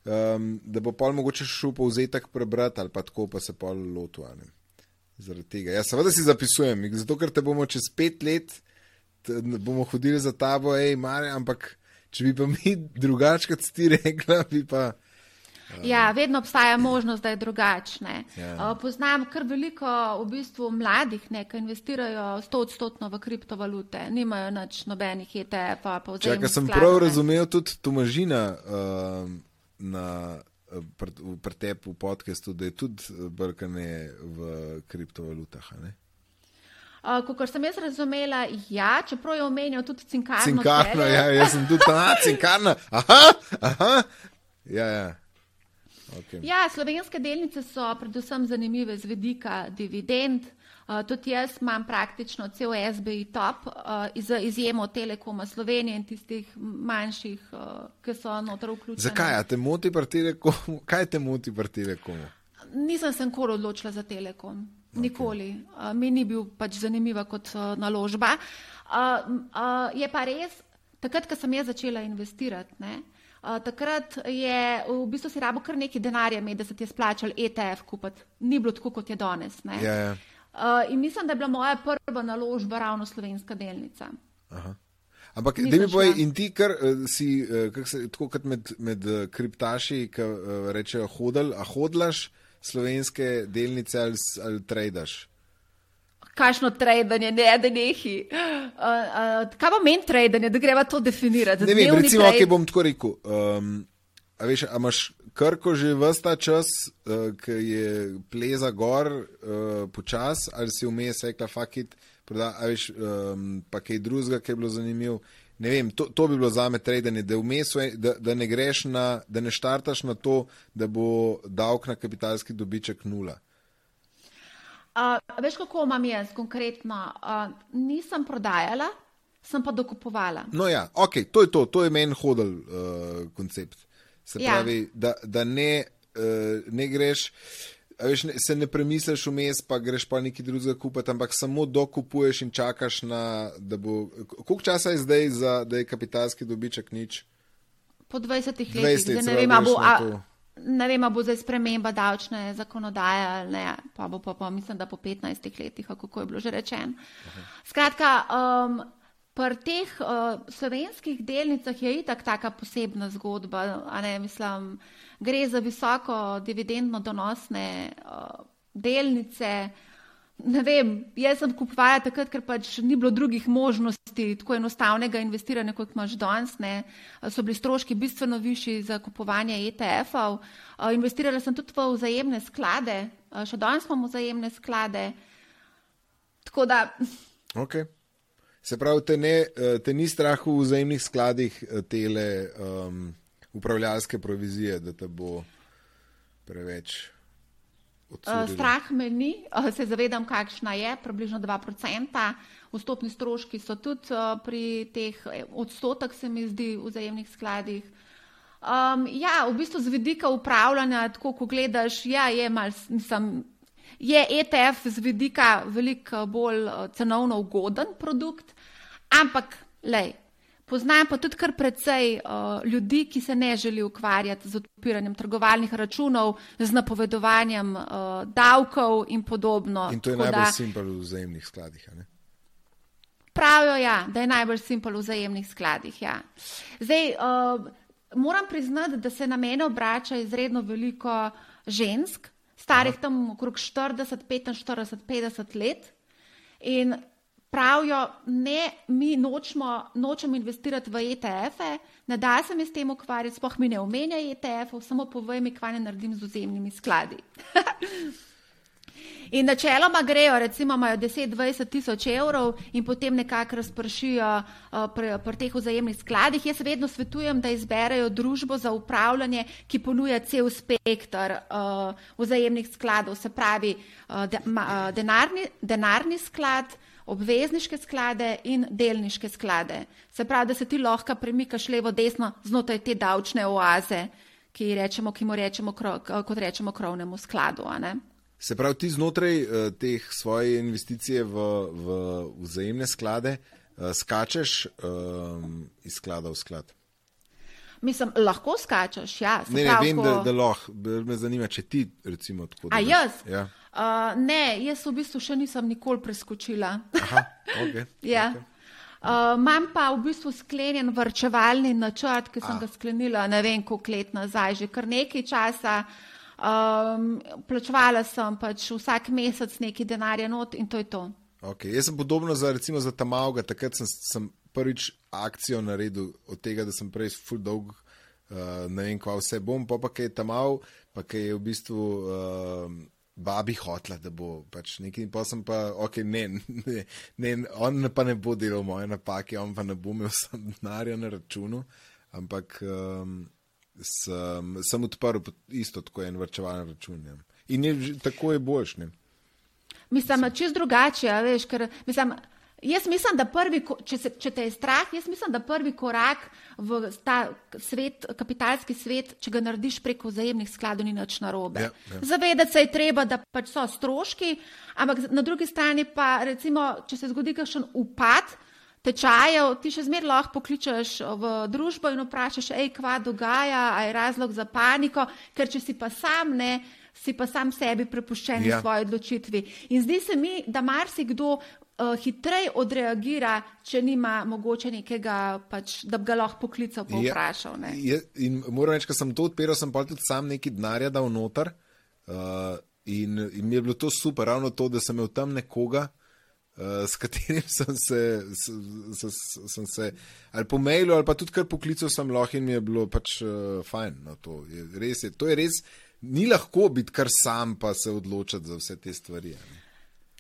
um, da bo pol mogoče šel povzetek prebrati ali pa tako, pa se pol lotu. Zaradi tega. Ja, seveda si zapisujem, zato ker te bomo čez pet let bomo hodili za tabo, hej, mare, ampak če bi pa mi [laughs] drugače, kot ti rekla, bi pa. Ja, vedno obstaja možnost, da je drugačne. Ja. Uh, poznam kar veliko v bistvu mladih, ki investirajo 100 odstotno v kriptovalute, nimajo nič nobenih ETF-a. Če sem prav razumel, tudi Tomažina uh, na pretepu podkastu, da je tudi brkanje v kriptovalutah. Uh, Kot sem jaz razumela, ja, čeprav je omenjal tudi cinkarno. Cinkarno, ja, jaz sem tudi ta cinkarna. Aha, aha. Ja, ja. Okay. Ja, slovenske delnice so predvsem zanimive z vedika dividend. Uh, tudi jaz imam praktično cel SBI top, uh, iz, izjemo Telekoma Slovenije in tistih manjših, uh, ki so notor vključeni. Zakaj te moti pri Telekomu? Kaj te moti pri Telekomu? Nisem se nikoli odločila za Telekom. Nikoli. Okay. Uh, mi ni bil pač zanimiva kot uh, naložba. Uh, uh, je pa res, takrat, ko sem jaz začela investirati. Ne, takrat je v bistvu si rabo kar nekaj denarja, med, da se ti je splačal ETF kupiti. Ni bilo tako, kot je danes. Ja, ja. Uh, in mislim, da je bila moja prva naložba ravno slovenska delnica. Aha. Ampak, da mi povej, in ti, kar uh, si, uh, se, tako kot med, med uh, kriptaši, ki uh, rečejo hodl, a hodlaš slovenske delnice ali, ali tradaš? Kakšno trading, ne da nehi. Uh, uh, kaj pa meni trading, da greva to definirati? Ne vem, recimo, kaj okay, bom tako rekel. Um, a veš, a imaš krko že vsta čas, uh, ki je pleza gor uh, počas, ali si vmes rekla fakit, proda, a veš, um, pa kaj drugega, ki je bilo zanimivo. Ne vem, to, to bi bilo za me trading, da, da, da ne greš na, da ne štartaš na to, da bo davek na kapitalski dobiček nula. Uh, veš, kako imam jaz konkretno? Uh, nisem prodajala, sem pa dokupovala. No, ja, ok, to je to, to je meni hodil uh, koncept. Se ja. pravi, da, da ne, uh, ne greš. Veš, ne, se ne premisliš vmes, pa greš pa nekaj drugega kupiti, ampak samo dokupuješ in čakaš na, da bo. Koliko časa je zdaj, za, da je kapitalski dobiček nič? Po 20 letih, 20 zdaj let, ne vem, pravi, a bo, ne vem, bo zdaj sprememba davčne zakonodaje ali ne, pa bo pa, pa mislim, da po 15 letih, kako je bilo že rečeno. Skratka, um, pri teh uh, slovenskih delnicah je itak taka posebna zgodba, a ne mislim, gre za visoko dividendno donosne uh, delnice. Ne vem, jaz sem kupovala takrat, ker pač ni bilo drugih možnosti tako enostavnega investiranja, kot imaš danes. ne. So bili stroški bistveno višji za kupovanje ETF-ov. Uh, Investirala sem tudi v vzajemne sklade, uh, še danes imam vzajemne sklade. Tako da, Okay. Se pravi, te, ne, eh, te ni strah v vzajemnih skladih eh, tele um, upravljalske provizije, da te bo preveč uh, strah me ni, uh, se zavedam, kakšna je, približno 2%. Vstopni stroški so tudi uh, pri teh eh, odstotek, se mi zdi, v vzajemnih skladih. Um, ja, v bistvu z vidika upravljanja, tako ko gledaš, ja, je mal, nisem. Je ETF z vidika veliko bolj cenovno ugoden produkt, ampak lej, poznam pa tudi kar precej uh, ljudi, ki se ne želi ukvarjati z odpiranjem trgovalnih računov, z napovedovanjem uh, davkov in podobno. In to je Tako najbolj da simpel v vzajemnih skladih. Pravijo, ja, da je najbolj simpel v vzajemnih skladih. Ja. Zdaj, uh, moram priznati, da se na mene obrača izredno veliko žensk, starih tam okrog 40, 45, 50 let. In pravijo, ne, mi nočemo, nočemo investirati v ETF-e, ne da se mi s tem ukvarjati, sploh mi ne omenja ETF-ov, samo povej mi, kaj ne naredim z vzemnimi skladi. [laughs] In načeloma grejo, recimo, imajo 10-20 tisoč evrov in potem nekako razpršijo uh, pri, pri teh vzajemnih skladih. Jaz vedno svetujem, da izberejo družbo za upravljanje, ki ponuja cel spektr uh, vzajemnih skladov, se pravi uh, de, ma, uh, denarni, denarni sklad, obvezniške sklade in delniške sklade. Se pravi, da se ti lahko premikaš levo-desno znotraj te davčne oaze, ki, rečemo, ki mu rečemo, kot rečemo, krovnemu skladu. Se pravi, ti znotraj uh, teh svoje investicije v, v vzajemne sklade uh, skačeš um, iz sklada v sklad. Mislim, lahko skačeš, ja. se Ne, ne vem, ko- da, da lahko. Me zanima, če ti recimo tako. A jaz? Ja. Uh, ne, jaz v bistvu še nisem nikoli preskočila. Aha, okay. [laughs] ja. Uh, imam pa v bistvu sklenjen vrčevalni načrt, ki sem A. ga sklenila ne vem koliko let nazaj, že kar nekaj časa. Um, plačevala sem pač vsak mesec neki denarja not in to je to. Okay. Jaz sem podobno za, recimo, za Tamauga, takrat sem, sem prvič akcijo naredil od tega, da sem prej full dolg, uh, ne vem, kva vse bom, pa pa kaj je Tamau, pa kaj je v bistvu. Uh, Babi hotla, da bo pač nekaj, pa sem pa, ok, ne, ne, ne, on pa ne bo delal moje napake, on pa ne bo imel [laughs] sam denarja na računu, ampak um, sem, sem odprl isto tako en vrčevalen račun. Ja. In je, tako je boljš, ne. Mislim, čist drugače, veš, ker mislim, jaz mislim, da prvi, če, se, če te je strah, jaz mislim, da prvi korak v ta svet, kapitalski svet, če ga narediš preko vzajemnih skladov, ni nič narobe. Ja, ja. Zavedati se je treba, da pač so stroški, ampak na drugi strani pa recimo, če se zgodi kakšen upad. Tečajev, ti še zmeraj lahko pokličeš v družbo in vprašaš, hej, kva dogaja, a je razlog za paniko, ker če si pa sam ne, si pa sam sebi prepuščen Ja. ja. svoji odločitvi. In zdi se mi, da marsikdo uh, hitreje odreagira, če nima mogoče nekega, pač, da bi ga lahko poklical pa vprašal. ne. Je, in moram reči, ko sem to odpiral, sem pa tudi sam nekaj denarja dal noter. Uh, in, in mi je bilo to super, ravno to, da sem imel tam nekoga, uh, s katerim [laughs] sem se, s, s, s, sem se ali po mailu, ali pa tudi kar poklical sem lahko in mi je bilo pač uh, fajn. No, to, je, res je, to je res, ni lahko biti kar sam, pa se odločati za vse te stvari. ne.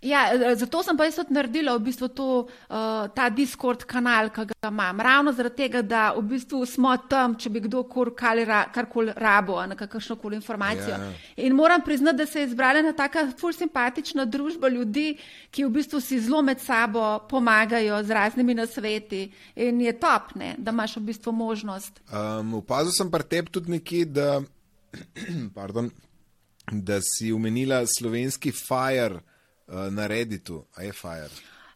Ja, eh, zato sem pa jaz tudi naredila v bistvu to, uh, ta Discord kanal, ki ga imam. Ravno zaradi tega, da v bistvu smo tam, če bi kdo karkoli ra, karkoli rabo, na kakršno koli informacijo. Ja. In moram priznati, da se je izbrala ena taka ful simpatična družba ljudi, ki v bistvu si zelo med sabo pomagajo z raznimi nasveti. In je top, ne, da imaš v bistvu možnost. Um, opazil sem pa tebi tudi nekje, da, [clears throat] pardon, da si umenila slovenski Fire uh, na Redditu. A je Fire?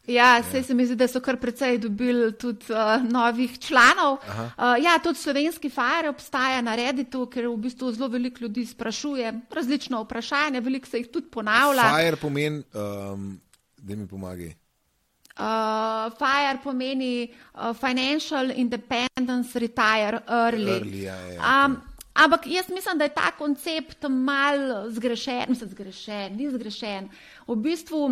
Ja, sej se mi zdi, da so kar precej dobili tudi uh, novih članov. Uh, ja, tudi slovenski Fire obstaja na Redditu, ker v bistvu zelo veliko ljudi sprašuje različna vprašanja, veliko se jih tudi ponavlja. Fire pomeni, um, da mi pomagaj. Uh, FIRE pomeni uh, Financial Independence Retire Early. Early, ja, ja, um, ampak jaz mislim, da je ta koncept mal zgrešen, mislim, zgrešen, ni zgrešen. V bistvu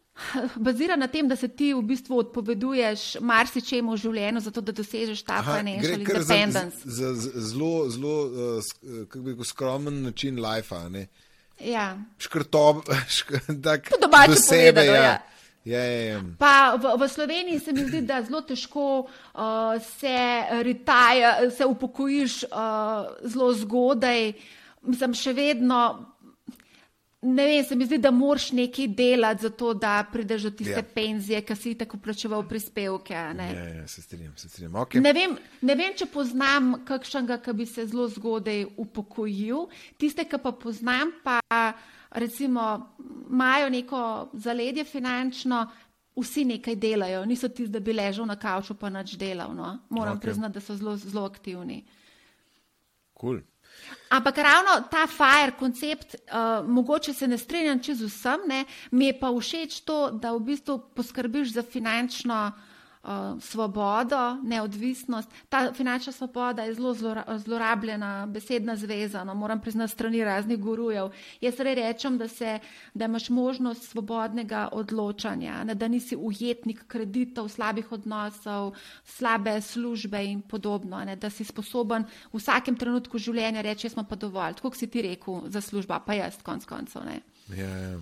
[laughs] bazira na tem, da se ti v bistvu odpoveduješ marsičemu v življenju, zato da dosežeš ta Aha, financial independence. Za, za, zelo, zelo uh, rekel, skromen način lajfa. Ja. Škrtob, [laughs] šk, tak, Po domače do sebe. povedano, Ja. ja. Ja, ja, ja. Pa v, v Sloveniji se mi zdi, da zelo težko uh, se, retire, se upokojiš uh, zelo zgodaj. Mislim, še vedno. Ne vem, se mi zdi, da moraš nekaj delati, zato da prideš do tiste Ja. yeah. penzije, ki si tako plačeval prispevke. Ne? ja, ja se strinjam, se strinjam. Okay. Ne, vem, ne vem, če poznam kakšnega, ki bi se zelo zgodaj upokojil. Tiste, ki pa poznam, pa recimo imajo neko zaledje finančno, vsi nekaj delajo, niso tisti, da bi ležal na kavču pa nič delal. No? Moram okay. priznati, da so zelo, zelo aktivni. Cool. Ampak ravno ta FIRE koncept, uh, mogoče se ne strinjam čez vsem, ne, mi je pa všeč to, da v bistvu poskrbiš za finančno uh, svobodo, neodvisnost. Ta finančna svoboda je zelo zlora, zlorabljena besedna zveza, no, moram priznati strani raznih gurujev. Jaz rej rečem, da, se, da imaš možnost svobodnega odločanja, ne, da nisi ujetnik kreditov, slabih odnosov, slabe službe in podobno, ne, da si sposoben v vsakem trenutku življenja reči, jaz sem pa dovolj, tako si ti rekel, za služba, pa jaz konc koncev. Ne. Ja, ja.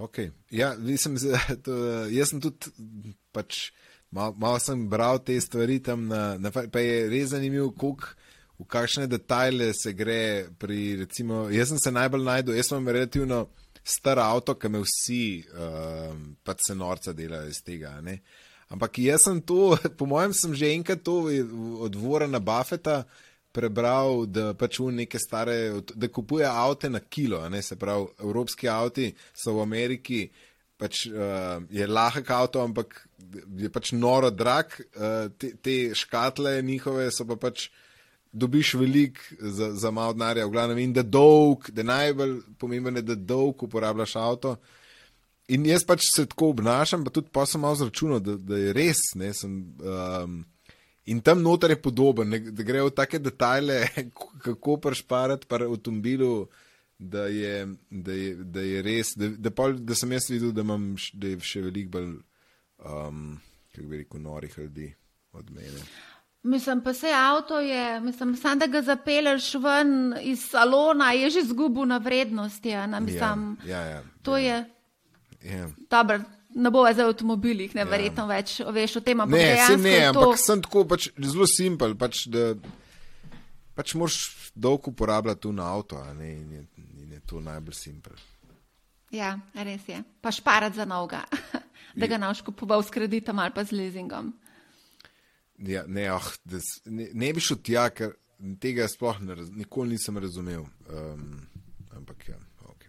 Okay. Ja, mislim, [laughs] to, jaz sem tudi, pač, malo, malo sem bral te stvari tam, na, na, pa je res zanimivo, koliko, v kakšne detajle se gre pri, recimo, jaz sem se najbolj najdel, jaz imam relativno star avto, ki me vsi um, pač se norca delajo iz tega. Ne? Ampak jaz sem to, [laughs] po mojem, sem že enkrat to od Vorena Buffeta prebral, da pač v neke stare, da kupuje avte na kilo, ne se pravi, evropski avti so v Ameriki, pač uh, je lahek avto, ampak je pač noro drag, uh, te, te škatle njihove so pa pač. Dobiš velik za, za malo denarja, v glavnem, in da dolg, da najbolj pomemben je, da dolg uporabljaš avto. In jaz pač se tako obnašam, pa tudi pa sem malo zračunal, da, da je res. Ne, sem, um, in tam noter je podoben, ne, da grejo v take detajle, [laughs] kako prešparati par avtomobilu, da je, da je, da je res, da, da, pol, da sem jaz videl, da, imam, da je še veliko bolj, um, kako bi rekel, norih ljudi od mene. Mislim, pa se avto je, mislim, sam da ga zapelješ ven iz salona, je že zgubil na vrednosti. a ne, Mislim, ja, ja, to je ja. dobro. Ne bo za avtomobilih, ne verjetno več veš o tem, ampak Ne, dejansko ne, to. ampak sem tako pač zelo simpel, pač, da pač moraš dolgo uporabljati tu na avto, ne, je to najbolj simpel. Ja, res je. Pa šparati za novega, [laughs] da ga boš kupoval s kreditom ali pa z leasingom. Ja, ne, oh, da, s- ne, ne bi šel tja, ker tega sploh ne, nikoli nisem razumel. Um, ampak ja, ok.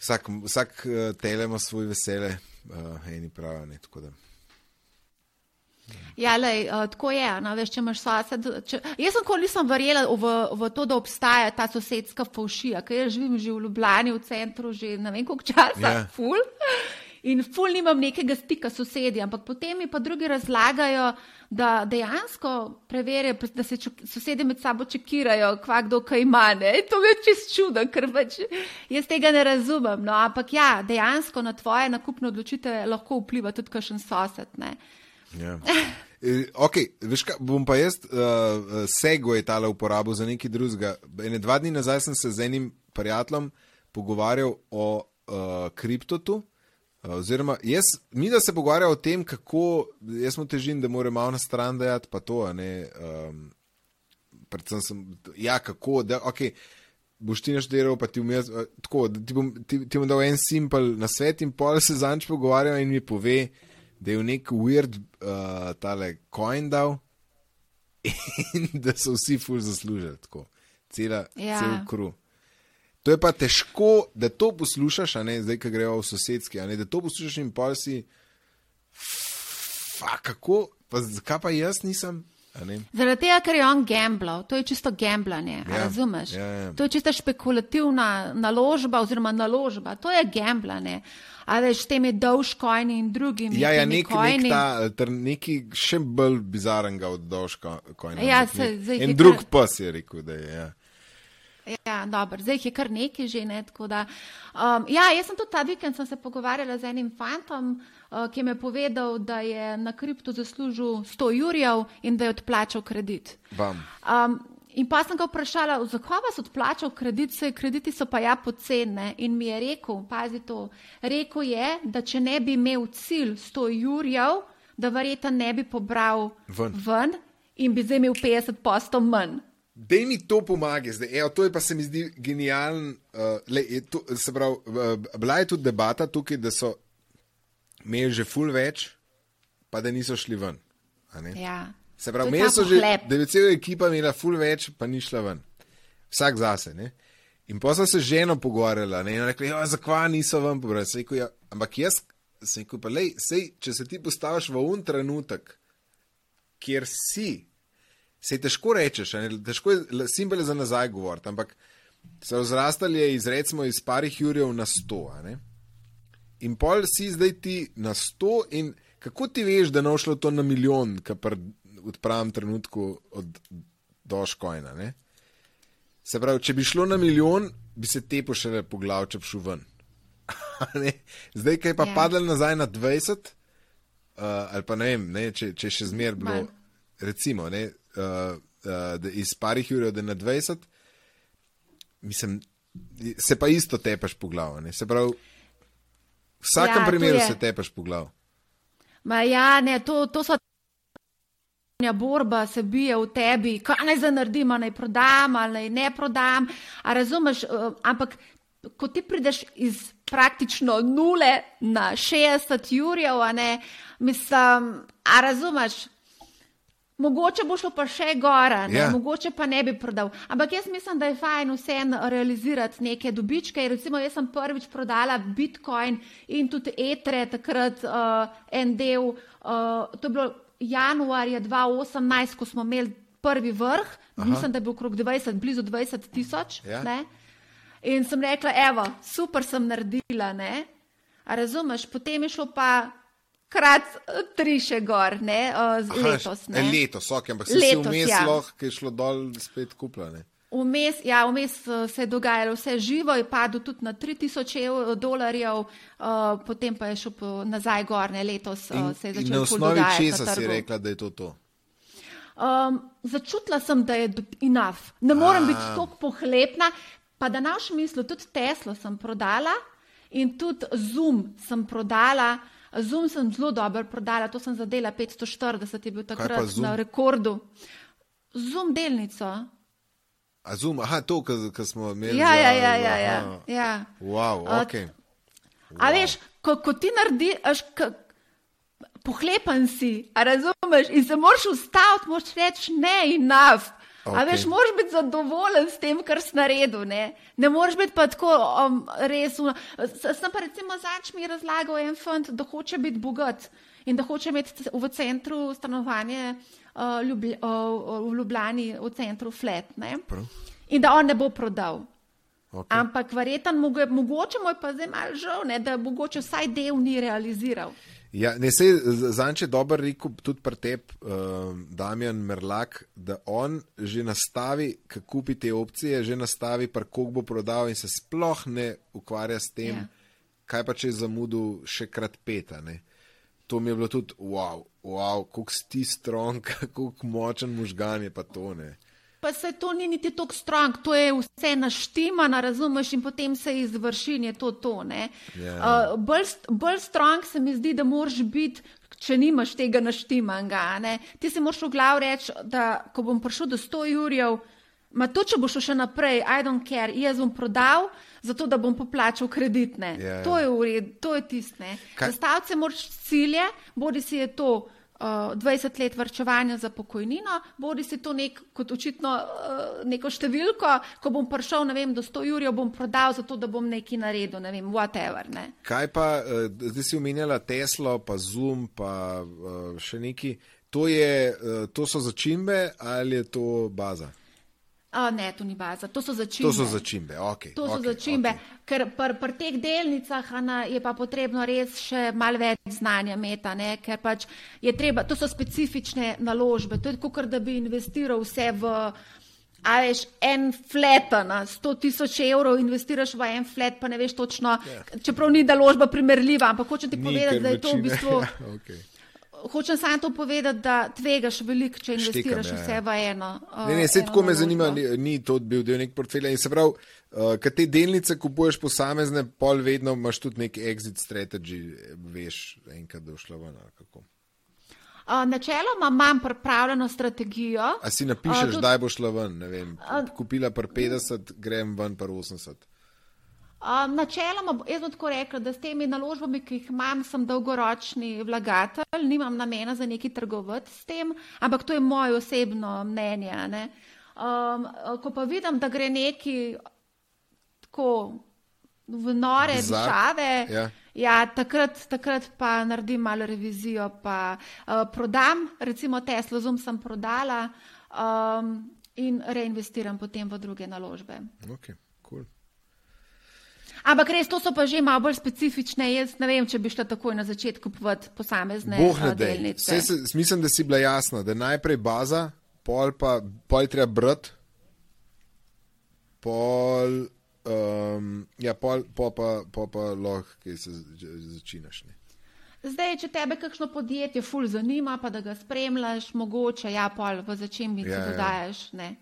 Vsak, vsak uh, tele ima svoj vesele, uh, eni pravijo, ne tako da. Ja, lej, uh, tako je. No, veš, če imaš sosed. Če, jaz nikoli nisem verjela v, v to, da obstaja ta sosedska faušija, ker jaz živim že v Ljubljani, v centru, že ne vem koliko časa, Ja. yeah. ful. In ful nimam nekega stika s sosedi, ampak potem mi pa drugi razlagajo, da dejansko preverijo, da se sosedi med sabo čekirajo, kva kdo kaj ima. Ne? To je čist čudo, ker pač jaz tega ne razumem. No? Ampak ja, dejansko na tvoje nakupne odločitve lahko vpliva tudi kakšen sosed. Ne? Ja. [laughs] E, Ok, veš kaj, bom pa jaz uh, Segway tale uporabil za nekaj drugega. Ene dva dni nazaj sem se z enim prijateljem pogovarjal o uh, kriptotu. Uh, oziroma, jaz, mi da se pogovarjamo o tem, kako jaz smo težili, da mora malo na stran dajati, pa to, ne. Um, predvsem sem, ja, kako, da, ok. Boš ti našteval, pa ti vmes, eh, tako, ti bom, ti, ti bom dal en simpel na svet in pol se zanč pogovarjal in mi pove, da je v nek weird uh, tale coin dal [laughs] in da so vsi ful zaslužili, tako, cela, Ja. cel kru. To je pa težko, da to poslušaš, a ne zdaj, ki grejo v sosedski, a ne da to poslušaš in pol si. Fa, kako, pa zakaj pa jaz nisem? Zaradi tega, ker je on gamblal, to je čisto gamblanje, Ja, razumeš? ja, ja. To je čisto špekulativna naložba oziroma naložba, to je gamblanje. A veš, s temi dolžkojni in drugimi. Ja, ja, nek, nek ta, neki še bolj bizarnega od doška. Ja, se- zdaj en drug kar- pes je rekel, da je. Ja. Ja, dobro, zdaj jih je kar nekaj že. Ne, da, um, ja, jaz sem tudi ta vikend se pogovarjala z enim fantom, ki mi je povedal, da je na kriptu zaslužil 100 jurjev in da je odplačal kredit. Bam. Um, in pa sem ga vprašala, zakaj vas odplačal kredit, se krediti so pa ja pocenne. In mi je rekel, pazi to, rekel je, da če ne bi imel cilj 100 jurjev, da verjetno ne bi pobral Ven. ven in bi zdaj imel 50 postov manj. Dej mi to pomaga, zdaj. Evo, to je pa se mi zdi genijalen. Uh, le, je to, se pravi, uh, bila je tudi debata tukaj, da so imeli že ful več, pa da niso šli ven. Ja. Se pravi, je imeli so že, pohlep. da je cela ekipa imela ful več, pa ni šla ven. Vsak zase. Ne? In pa so se z ženo pogovarjala ne? in rekli, ja, zakaj niso ven pobrali. Sem rekel, Ja, ampak jaz sem rekel, pa lej, sej, če se ti postaviš v un trenutek, kjer si, se težko rečeš, ne? težko je simbole za nazaj govoriti, ampak so vzrastali je iz recimo iz parih jurjev na sto. ne? In pol si zdaj ti na sto, in kako ti veš, da ne bo šlo to na milijon, kar v pravem trenutku od doškojna. Ne? Se pravi, če bi šlo na milijon, bi se te pošele po glavu, če bi šel ven. [laughs] Zdaj, kaj pa Ja. ja. padlo nazaj na 20, uh, ali pa ne vem, ne, če, če še zmer bilo, Manj. recimo, ne, uh, uh, iz parih ur da na 20, mislim, se pa isto tepeš po glavu. Se pravi, v vsakem Ja, primeru se tepeš po glavu. Ma ja, ne, to, to so. Borba se bije v tebi, kaj naj zdaj naredim, naj prodam ali naj ne prodam. A razumeš, eh, ampak ko ti prideš iz praktično nule na 60 jurjev, a ne, mislim, a razumeš, mogoče bo šlo pa še gora, ne, Ja. mogoče pa ne bi prodal. Ampak jaz mislim, da je fajn vseeno realizirati neke dobičke. Recimo, jaz sem prvič prodala Bitcoin in tudi etre, takrat uh, en del, uh, to je bilo januarja 2018, ko smo imeli prvi vrh, Aha. mislim, da je bil okrog 20, blizu 20 tisoč. Ja. ne. In sem rekla, evo, super sem naredila, ne. A razumeš, potem je šlo pa krat eh, tri še gor, ne, uh, z- letos. Aha, Ne. letos, ok, ampak se Letos, vmes ja. lahko, ki je šlo dol spet kupljane. Vmes, ja, vmes eh, se je dogajalo vse živo, je padel tudi na 3000 ev- dolarjev, uh, potem pa je šel po, nazaj gor, ne letos uh, In, se je in začel na osnovi česa si rekla, da je to to? Um, začutila sem, da je enough. Ne morem A. biti tako pohlepna. Pa da naš misli, tudi Teslo sem prodala in tudi Zoom sem prodala. Zoom sem zelo dobro prodala, to sem zadela 540, je bil takrat na rekordu. Zoom delnico. A zoom, aha, to, kar smo imeli. Ja, za- ja, ja. ja, ja, ja. Wow, A, ok. A veš, ko, ko ti narediš, pohlepen si, a razumeš, in se moraš ustaviti, moraš reči ne, enough. A Okej. veš, moraš biti zadovoljen s tem, kar si naredil. Ne, ne moreš biti pa tako um, res. Um, sem pa recimo zač mi razlagal en fant, da hoče biti bogat in da hoče imeti v centru stanovanje uh, Ljublj, uh, v Ljubljani, v centru flat. Ne? Prav. In da on ne bo prodal. Ok. Ampak verjetno, mogo- mogoče mu je pa zdaj malo žal, ne, da mogoče vsaj del ni realiziral. Ja, ne, sej, zanče dober rekel tudi pri tebi, uh, Damjan Merlak, da on že nastavi, ko kupi te opcije, že nastavi, pa koliko bo prodal in se sploh ne ukvarja s tem, Ja. kaj pa če je zamudil še krat peta. Ne. To mi je bilo tudi, wow, wow koliko si ti strong, [laughs] koliko močen možgan je pa to. Pa se to ni niti tako strong, to je vse naštimano, razumeš, in potem se izvrši in je to to. ne. Ja. Uh, bolj, bolj strong se mi zdi, da moraš biti, če nimaš tega naštimanga. a ne. Ti si moraš v glav reči, da ko bom prišel do 100 jurjev, ma to, če bo šlo še naprej, I don't care, jaz bom prodal, zato da bom poplačal kreditne. Ja, ja. To je v redu, to je tistne. Se moraš cilje, bodi si je to uh, 20 let vrčevanja za pokojnino, bodi si to nek, kot očitno uh, neko številko, ko bom prišel vem, do 100 jurjev, bom prodal zato, da bom nekaj naredil, ne vem, whatever. Ne. Kaj pa, uh, zdaj si omenjala Teslo, pa Zoom, pa uh, še neki. To, je, uh, to so začimbe ali je to baza? A, ne, to ni baza, to so začimbe. To so začimbe, ok. To so okay, začimbe, okay. ker pri pr teh delnicah Ana, je pa potrebno res še malo več znanja meta, ne? ker pač je treba, to so specifične naložbe. To je kot da bi investiral vse v. A veš, en flat na 100 tisoč evrov investiraš v en flat, pa ne veš točno, yeah. Ja. čeprav ni naložba primerljiva, ampak hočem ti povedati, da je to v bistvu. [laughs] Ja, okay hočem samo to povedati, da tvegaš veliko, če investiraš Štekam, ja, vse ja. v eno. Uh, ne, ne, se tako me zanima, ni, ni to bil del nek portfelja. In se pravi, uh, kad te delnice kupuješ posamezne, pol vedno imaš tudi nek exit strategy, veš, enkrat došla ven. Uh, načeloma imam pripravljeno strategijo. A si napišeš, uh, da bo šla ven, vem, kupila par 50, grem ven par 80. Um, načeloma, jaz bom tako rekla, da s temi naložbami, ki jih imam, sem dolgoročni vlagatelj, nimam namena za neki trgovati s tem, ampak to je moje osebno mnenje. Um, ko pa vidim, da gre neki tako v nore države, ja. ja, takrat, takrat pa naredim malo revizijo, pa uh, prodam, recimo Tesla, zum sem prodala um, in reinvestiram potem v druge naložbe. Okay. Ampak res, to so pa že malo bolj specifične. Jaz ne vem, če bi šla takoj na začetku kupovati posamezne uh, delnice. Mislim, da si bila jasna, da najprej baza, pol pa pol treba brat, pol, um, ja, pol, pol pa, pol pa lahko, ki se začinaš. Ne. Zdaj, če tebe kakšno podjetje ful zanima, pa da ga spremljaš, mogoče, ja, pol v začembi ja, ti dodajaš. Ja.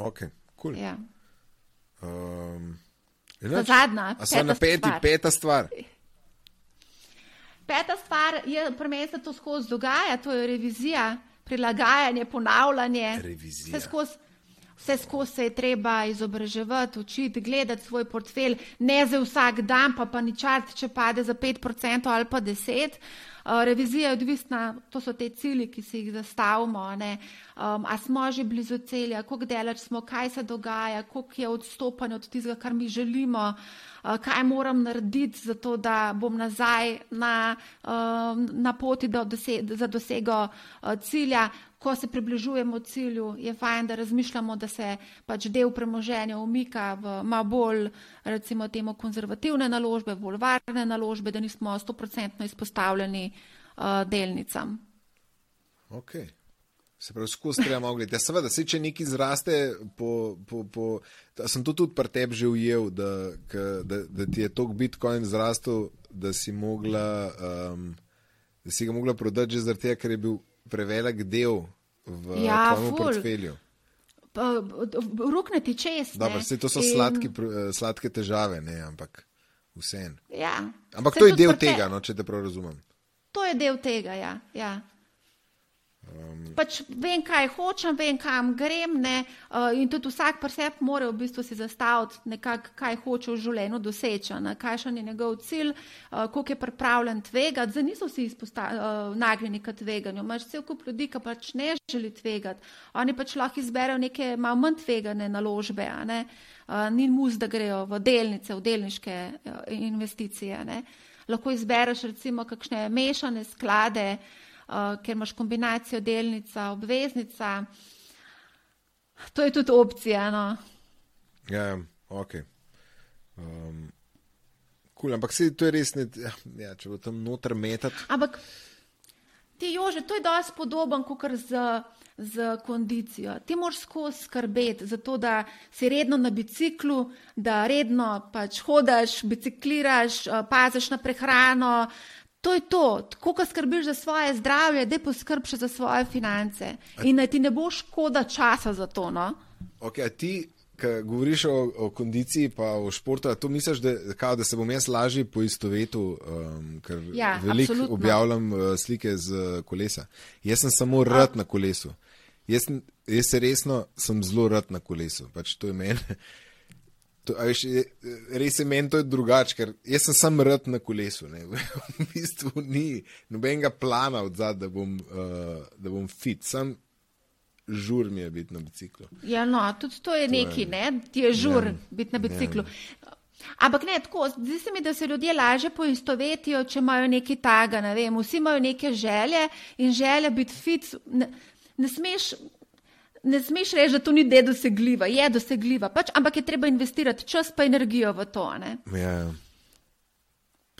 Ok, kul. Cool. Ja. Um, Zadnja. A so na peti, stvar. peta stvar. Peta stvar je, pri meni se to skozi dogaja, to je revizija, prilagajanje, ponavljanje. Revizija. Vse skozi, vse skozi se je treba izobraževati, učiti, gledati svoj portfelj, ne za vsak dan, pa pa ničart, če pade za 5% ali pa 10%. Uh, revizija je odvisna, to so te cilji, ki si jih zastavimo. Um, a smo že blizu celja, kako delač smo, kaj se dogaja, koliko je odstopanje od tistega, kar mi želimo, uh, kaj moram narediti, zato da bom nazaj na, um, na poti do dose za dosego uh, cilja. Ko se približujemo cilju, je fajn, da razmišljamo, da se pač del premoženja umika v malo bolj, recimo, temu konzervativne naložbe, bolj varne naložbe, da nismo 100% izpostavljeni uh, delnicam. Okay. Se pravi, skozi treba mogli. Ja, seveda, se če nekaj zraste, po, po, po, sem to tudi pri tebi že ujel, da, da, da ti je tok Bitcoin zrastel, da si, mogla, um, da si ga mogla prodati že zaradi tega, ker je bil prevelik del v ja, portfelju. Rukne ti čez. Dobro, se, to so in... sladki, eh, sladke težave, ne, ampak vseeno. Ja. Ampak se to je del tega, no, če te prav razumem. To je del tega, ja. ja. Um, pač vem, kaj hočem, vem, kam grem. Ne, uh, in tudi vsak preseb mora v bistvu si zastaviti, nekak, kaj hoče v življenju doseči, ne, kaj še je njegov cilj, uh, koliko je pripravljen tvegati. Zdaj niso vsi uh, nagnjeni k tveganju. Imaš cel kup ljudi, ki pač ne želi tvegati. Oni pač lahko izberejo neke malo manj tvegane naložbe. Uh, ni mus, da grejo v delnice, v delniške uh, investicije. Ne. Lahko izbereš recimo kakšne mešane sklade ker imaš kombinacijo delnica, obveznica. To je tudi opcija. No? Ja, ja ok. Um, cool, ampak se to je res ne, ja, ja, če bo tam noter metati. Ampak ti jože, to je dosti podoben, kot z, z kondicijo. Ti moraš skozi skrbeti za to, da si redno na biciklu, da redno pač hodaš, bicikliraš, uh, paziš na prehrano. Uh, To je to, ko skrbiš za svoje zdravje, da poskrbi še za svoje finance. In da ti ne bo škoda časa za to. No? Okay, ti, ki govoriš o, o kondiciji, pa o športu, to misliš, da, kao, da se bom jaz lažje poistovetil, um, ker ja, veliko objavljam uh, slike z uh, kolesa. Jaz sem samo rad na kolesu. Jaz, jaz se resno sem zelo rad na kolesu. Pač to je meni. To, a veš, je, res je meni to je drugače, ker jaz sem sam rad na kolesu. Ne. [laughs] V bistvu ni nobenega plana od zadaj, da, bom, uh, da bom fit. Sam žur mi je biti na biciklu. Ja, no, tudi to je neki, ne? ti je žur Ja. biti na biciklu. Ampak ne, tako, zdi se mi, da se ljudje lažje poistovetijo, če imajo nekaj taga, ne vem, vsi imajo neke želje in želja biti fit, ne, ne smeš. Ne smeš reči, da to ni dosegljivo, je dosegljivo, pač, ampak je treba investirati čas pa energijo v to. Ne? Ja.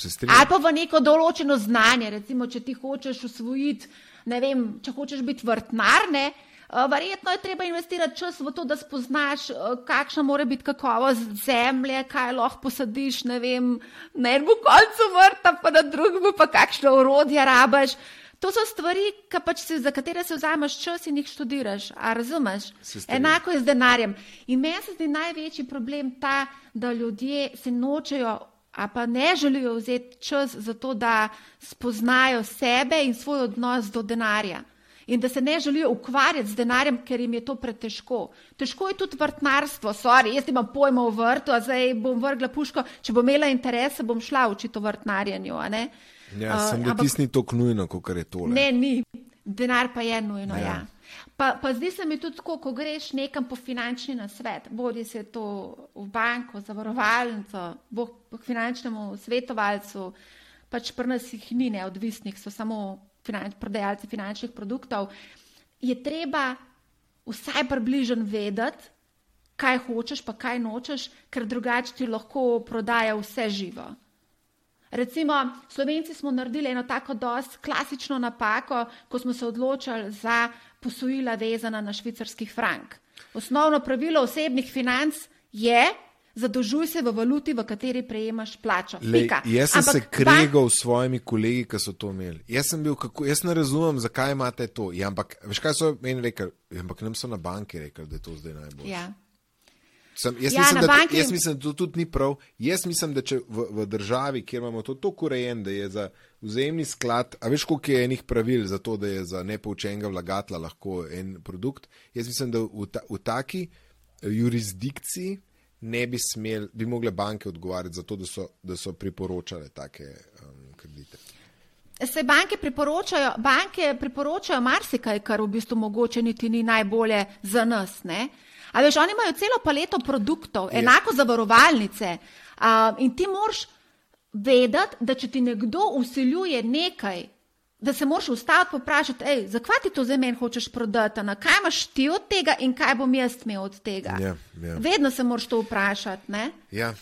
Ali pa v neko določeno znanje, recimo, če ti hočeš usvojiti, ne vem, če hočeš biti vrtnar, ne, eh, verjetno je treba investirati čas v to, da spoznaš, eh, kakšna mora biti kakovost zemlje, kaj lahko posadiš, ne vem, na enem koncu vrta, pa na drugem, pa kakšno orodje rabaš. To so stvari, ka pač si, za katere se vzameš čas in jih študiraš. A razumeš? Se strinjam. Enako je z denarjem. In meni se zdi največji problem ta, da ljudje se nočejo, a pa ne želijo vzeti čas za to, da spoznajo sebe in svoj odnos do denarja. In da se ne želijo ukvarjati z denarjem, ker jim je to pretežko. Težko je tudi vrtnarstvo, sorry, jaz imam pojma o vrtu, a zdaj bom vrgla puško, če bom imela interes, se bom šla učiti o vrtnarjenju. ne? Ja, Uh, sem da ampak- tisti ni tako nujno, kot je tole. Ne, ni. Denar pa je nujno. Ja. Ja. Pa, pa zdi se mi tudi tako, ko greš nekam po finančni nasvet, bodi se to v banko, zavarovalnico, bo k finančnemu svetovalcu, pač pri nas jih ni neodvisnih, so samo finanč, prodajalci finančnih produktov, je treba vsaj približno vedeti, kaj hočeš, pa kaj nočeš, ker drugače ti lahko prodaja vse živo. Recimo, Slovenci smo naredili eno tako dosti klasično napako, ko smo se odločili za posojila vezana na švicarski frank. Osnovno pravilo osebnih financ je, zadolžuj se v valuti, v kateri prejemaš plačo. Lej, jaz sem Ampak se kregal s svojimi kolegi, ki so to imeli. Jaz, bil, kako, jaz ne razumem, zakaj imate to. Ja, ampak, veš kaj so meni rekli? Ja, ampak nam so na banki rekli, da je to zdaj najbolje. Ja. Sem, jaz, Ja, mislim, da, banki- jaz mislim, da to tudi ni prav. Jaz mislim, da če v, v državi, kjer imamo to tako urejen, da je za vzajemni sklad, a veš, koliko je enih pravil za to, da je za nepoučenega vlagatla lahko en produkt, jaz mislim, da v, ta, v taki eh, jurisdikciji ne bi smel, bi mogle banke odgovarjati za to, da so, da so priporočale take um, kredite. Se banke priporočajo, banke priporočajo marsikaj, kar v bistvu mogoče niti ni najbolje za nas. Ne? A veš, oni imajo celo paleto produktov, Je. enako zavarovalnice. Uh, in ti moraš vedeti, da če ti nekdo usiljuje nekaj, da se moraš ustaviti in vprašati, zakaj ti to zdaj meni hočeš prodati, na kaj imaš ti od tega in kaj bom jaz imel od tega. Ja, ja. Vedno se moraš to vprašati. Ne? Ja.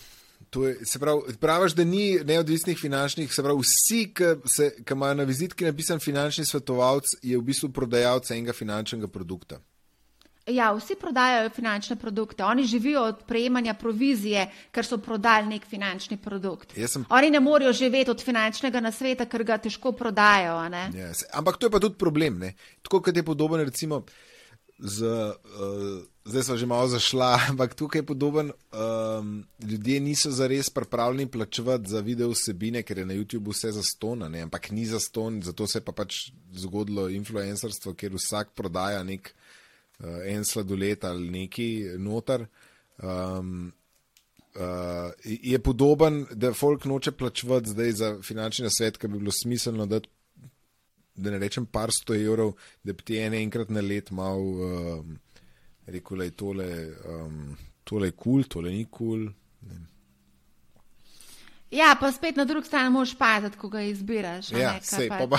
To je, se pravi, praviš, da ni neodvisnih finančnih, se pravi, vsi, ki imajo na vizitki napisan finančni svetovalec, je v bistvu prodajalec enega finančnega produkta. Ja, vsi prodajajo finančne produkte. Oni živijo od prejemanja provizije, ker so prodali nek finančni produkt. Jaz sem- Oni ne morejo živeti od finančnega nasveta, ker ga težko prodajo. se, ampak to je pa tudi problem. Ne? Tako kot je podoben, recimo, z, uh, zdaj smo že malo zašla, [laughs] ampak tukaj je podoben. Um, ljudje niso zares pripravljeni plačevati za video vsebine, ker je na YouTubu vse za ston, a ne? ampak ni za ston, zato se je pa pač zgodilo influencerstvo, kjer vsak prodaja nek uh, en sladoled ali neki notar. Um, Uh, je podoben, da folk noče plačevati zdaj za finančni nasvet, ki bi bilo smiselno dati da ne rečem par sto evrov, da bi ti en enkrat na let mal um, rekel, da je tole, um, tole kul, cool, tole ni kul. Cool. Ja, pa spet na drugi strani moraš paziti, ko ga izbiraš. Ja, ne, sej, pa- pa,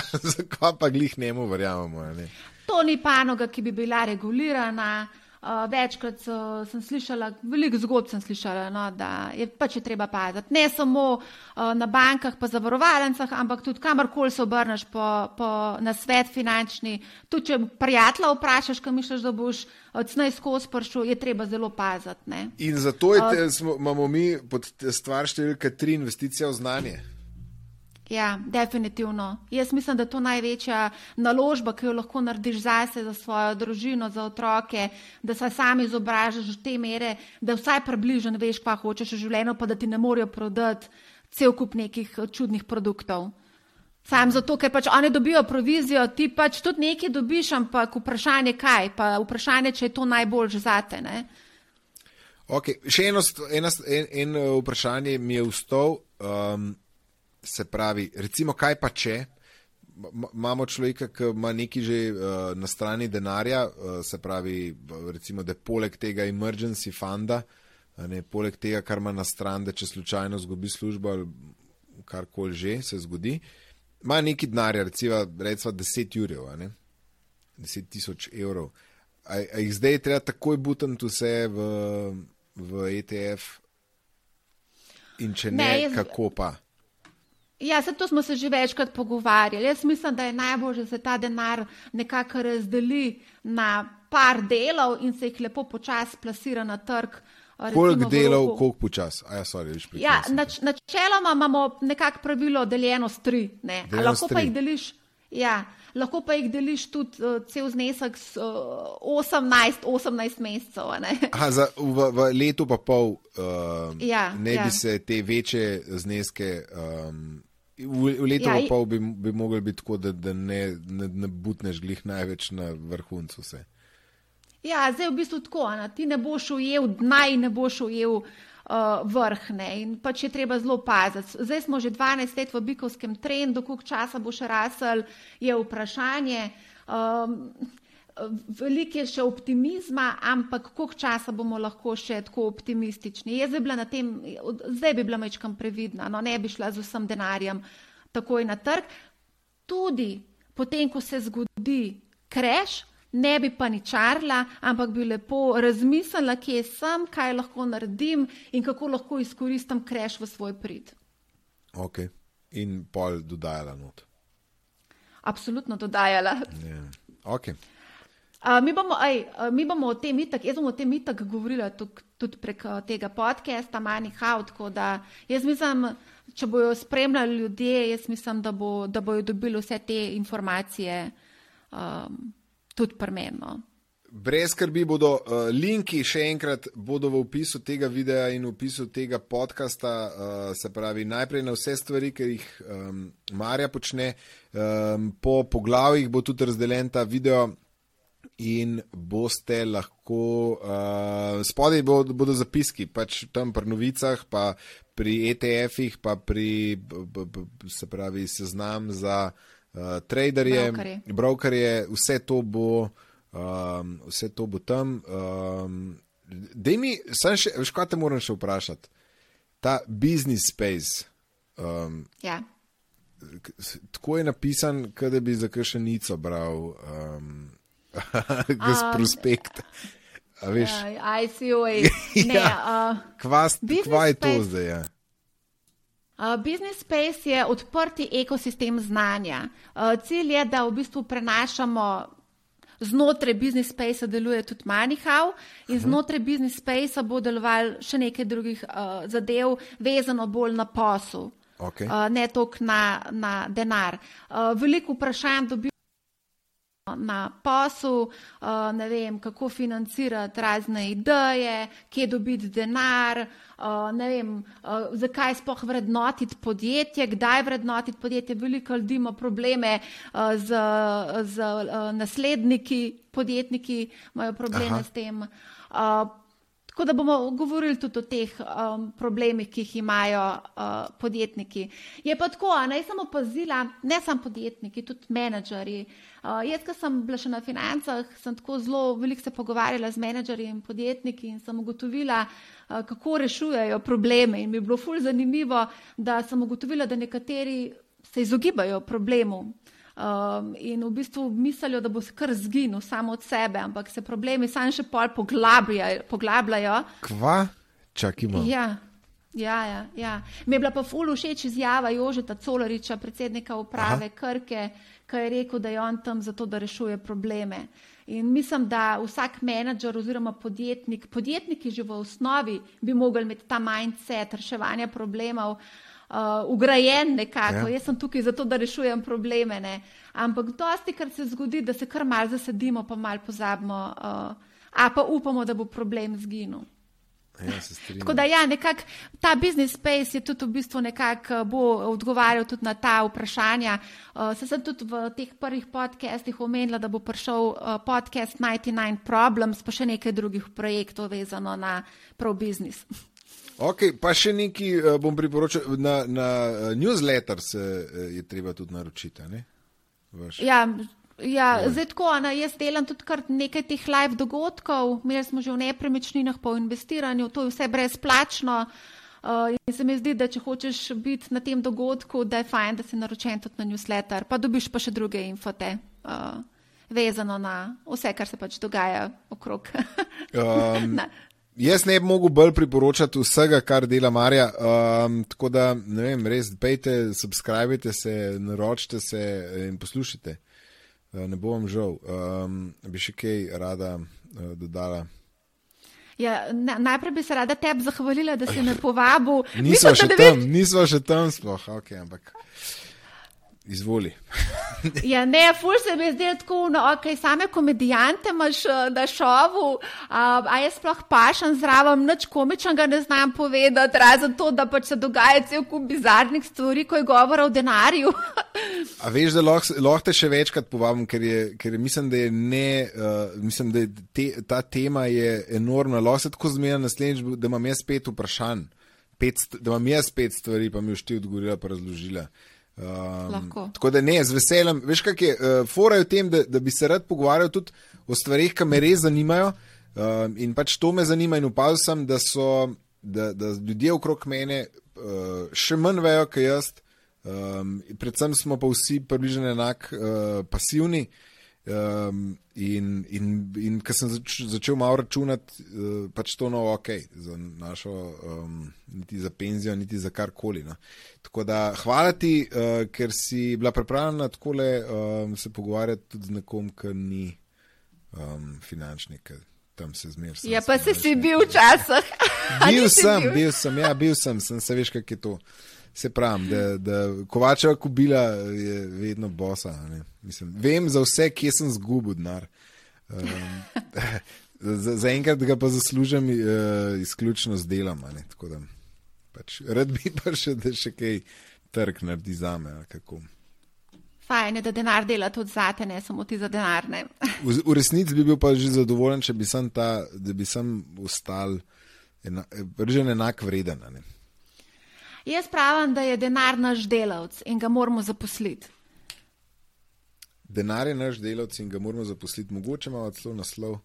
pa, [laughs] pa glih njemu verjamemo? ne? To ni panoga, ki bi bila regulirana. Uh, večkrat so, sem slišala, veliko zgodb sem slišala, no, da je pač je treba paziti. Ne samo uh, na bankah, pa zavarovalnicah, ampak tudi kamorkoli se obrneš po, po, na svet finančni. Tudi če prijatelja vprašaš, kaj misliš, da boš odsnej skozi pršel, je treba zelo paziti. Ne? In zato te, smo, imamo mi pod stvar številka tri investicija v znanje. Ja, definitivno. Jaz mislim, da je to največja naložba, ki jo lahko narediš zase, za svojo družino, za otroke, da se sam izobražaš do te mere, da vsaj približno veš, kva hočeš v življenju, pa da ti ne morejo prodati cel kup nekih eh, čudnih produktov. Sam zato, ker pač oni dobijo provizijo, ti pač tudi nekaj dobiš, ampak vprašanje kaj, pa vprašanje, če je to najboljš zate. Ne? Okay. Še eno, eno, en, en vprašanje mi je vstal, um, se pravi, recimo, kaj pa če imamo človeka, ki ima nekaj že uh, na strani denarja, uh, se pravi, recimo, da je poleg tega emergency funda, ne, poleg tega, kar ima na stran, da če slučajno zgubi službo ali karkoli že se zgodi, ima nekaj denarja, recimo, recimo 10 jurjev, 10 tisoč evrov. A, a jih zdaj treba takoj butati vse v v ETF, in če ne, ne jaz, kako pa? Ja, to smo se že večkrat pogovarjali. Jaz mislim, da je najbolje, da se ta denar nekako razdeli na par delov in se jih lepo počasi plasira na trg. Koliko delov, koliko počasi? Ja, ja, nač, načeloma imamo nekako pravilo deljeno s tri. Lahko pa jih deliš. Ja, lahko pa jih deliš tudi uh, cel znesek s uh, 18, 18 mesecev. Aha, za, v, v letu pa pol uh, ja, ne ja. bi se te večje zneske. Um, V, v letu ja, in pol bi, bi mogli biti tako, da, da ne, ne, ne butneš glih največ na vrhuncu. Vse. Ja, zdaj je v bistvu tako, ne? ti ne boš ujel dna in ne boš ujel uh, uh, vrh ne? in pač je treba zelo paziti. Zdaj smo že 12 let v bikovskem trendu, koliko časa bo še rasel, je vprašanje. Um, Veliko je še optimizma, ampak koliko časa bomo lahko še tako optimistični? Jaz bi bila na tem, zdaj bi bila mečkam previdna, no ne bi šla z vsem denarjem takoj na trg. Tudi potem, ko se zgodi kreš, ne bi paničarila, ampak bi lepo razmislila, kje sem, kaj lahko naredim in kako lahko izkoristim kreš v svoj prid. Ok, in pol dodajala not. Absolutno dodajala. Yeah. Ja, okay. Uh, mi, bomo, aj, uh, mi bomo o tem itak, jaz bom o tem itak govorila tuk, tudi prek uh, tega podcasta Money How, tako da jaz mislim, če bojo spremljali ljudje, jaz mislim, da, bo, da bojo dobili vse te informacije. Um, tudi premeno. Brez skrbi bodo uh, linki, še enkrat, bodo v opisu tega videa in v opisu tega podcasta, uh, se pravi, najprej na vse stvari, ki jih um, Marja počne, um, po poglavjih bo tudi razdeljen ta video in boste lahko, uh, spodaj bo, bodo zapiski, pač tam pri novicah, pa pri ETF-ih, pa pri, b, b, se pravi, seznam za uh, traderje, brokerje, vse to bo, um, vse to bo tam. Um, Dej mi, sem še, veš, kaj te moram še vprašati. Ta business space. Um, ja. Tako je napisan, da bi za kakšnico bral um, [laughs] um, prospekt. A veš? Uh, ICOA. ja. uh, [laughs] kva, kva je to zdaj? Ja? Uh, business space je odprti ekosistem znanja. Uh, cilj je, da v bistvu prenašamo znotraj business space, deluje tudi Manihau in znotraj business space bo deloval še nekaj drugih uh, zadev, vezano bolj na posel, okay. uh, ne toliko na, na denar. Uh, veliko vprašanj dobi na poslu, uh, ne vem, kako financirati razne ideje, kje dobiti denar, uh, ne vem, uh, zakaj spoh vrednotiti podjetje, kdaj vrednotiti podjetje. Veliko ljudi ima probleme z, z nasledniki, podjetniki imajo probleme Aha. s tem. Tako da bomo govorili tudi o teh um, problemih, ki jih imajo uh, podjetniki. Je pa tako, naj sem opazila, ne samo podjetniki, tudi menedžerji. Uh, jaz, ki sem bila še na financah, sem tako zelo veliko se pogovarjala z menedžerji in podjetniki in sem ugotovila, uh, kako rešujejo probleme. In mi je bilo fulj zanimivo, da sem ugotovila, da nekateri se izogibajo problemu um, in v bistvu mislijo, da bo se kar zginil samo od sebe, ampak se problemi sami še pol poglabljajo. Kva? Čakimo. Ja. Ja, ja, ja. Mi je bila pa ful všeč izjava Jožeta Coloriča, predsednika uprave Aha. Krke, ki je rekel, da je on tam zato, da rešuje probleme. In mislim, da vsak menedžer oziroma podjetnik, podjetniki že v osnovi bi mogli imeti ta mindset reševanja problemov, uh, ugrajen nekako. Ja. Jaz sem tukaj zato, da rešujem probleme. Ne? Ampak dosti, kar se zgodi, da se kar mal zasedimo, pa mal pozabimo, uh, a pa upamo, da bo problem zginil. Ja, strinjam. Tako da ja, nekako ta business space je tudi v bistvu nekako eh, bo odgovarjal tudi na ta vprašanja. Uh, se sem tudi v teh prvih podcastih omenila, da bo prišel uh, podcast 99 Problems, pa še nekaj drugih projektov vezano na prav biznis. [laughs] Ok, pa še nekaj uh, bom priporočil. Na, na uh, newsletter se uh, je treba tudi naročiti. Ja, ja zdaj tako, ne, jaz delam tudi kar nekaj teh live dogodkov, imeli smo že v nepremičninah, v investiranju, to je vse brezplačno. Uh, in se mi zdi, da če hočeš biti na tem dogodku, da je fajn, da si naročen tudi na newsletter, pa dobiš pa še druge infote, uh, vezano na vse, kar se pač dogaja okrog. Um, [laughs] Na- Jaz ne bi mogel bolj priporočati vsega, kar dela Marja. Um, tako da, ne vem, res, pejte, subskrbite se, naročite se in poslušajte. Uh, ne bo vam žal. Um, bi še kaj rada uh, dodala. ja, na, najprej bi se rada tebi zahvalila, da si me povabil. Nismo še tam, nismo še tam sploh, ok, ampak izvoli. Ja, ne, ful se mi zdi tako, no, ok, same komedijante imaš eh, na šovu, a, a jaz sploh pašem zraven, nič komičnega ne znam povedati, razen to, da pač se dogaja cel kup bizarnih stvari, ko je govora o denarju. A veš, da lahko, lahko te še večkrat povabim, ker, je, ker je, mislim, da je, ne, uh, mislim, da je te, ta tema je enormna. Lahko se tako zmeraj naslednjič, da imam jaz pet vprašanj, pet, da imam jaz pet stvari, pa mi už ti odgovorila, pa razložila. Um, Lahko. tako da ne, z veseljem. Veš, kaj je, uh, fora je v tem, da, da bi se rad pogovarjal tudi o stvarih, ki me res zanimajo. Um, in pač to me zanima in upal sem, da so da, da ljudje okrog mene uh, še manj vejo, kot jaz. Um, predvsem smo pa vsi približno enako uh, pasivni. Um, in in, in ko sem zač, začel malo računati, uh, pač to no ok, za našo, um, niti za penzijo, niti za karkoli. No. Tako da hvala ti, uh, ker si bila pripravljena tako um, se pogovarjati tudi z nekom, ki ni um, finančnik, tam se zmeraj. Ja, pa si si bil včasih. [laughs] Bil sem, bil sem, ja, bil sem, sem se veš, kak je to. Se pravim, da, da Kovačeva kubila je vedno bosa. Mislim, vem za vse, kje sem zgubil denar. Um, [laughs] za, za enkrat ga pa zaslužim uh, izključno z delom. da Pač, rad bi [laughs] pa še, da še kaj trg naredi za me. Fajn je, da denar dela tudi zate, ne samo ti za denar. Ne? V, v resnici bi bil pa že zadovoljen, če bi sem, ta, da bi sem ostal ena, vržen enak vreden. ne. Jaz pravim, da je denar naš delavc in ga moramo zaposliti. Denar je naš delavec in ga moramo zaposliti, mogoče imamo celo naslov.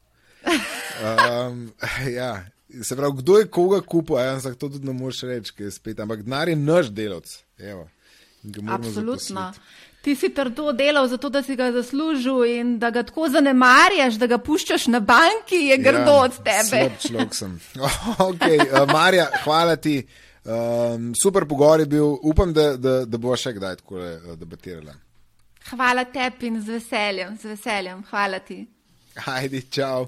Um, [laughs] ja. Se pravi, kdo je koga kupil, a jaz to tudi ne moreš reči, spet, ampak denar je naš delavec. Evo. Absolutno. zaposliti. Ti si trdo delal zato, da si ga zaslužil in da ga tako zanemarjaš, da ga puščaš na banki, je grdo Ja, od tebe. slab človek sem. [laughs] okay, uh, Marja, hvala ti. Um, super pogovor je bil, upam, da, da, da bo še kdaj tako uh, debatirala. Hvala tebi in z veseljem, z veseljem. Hvala ti. Ajdi, čau.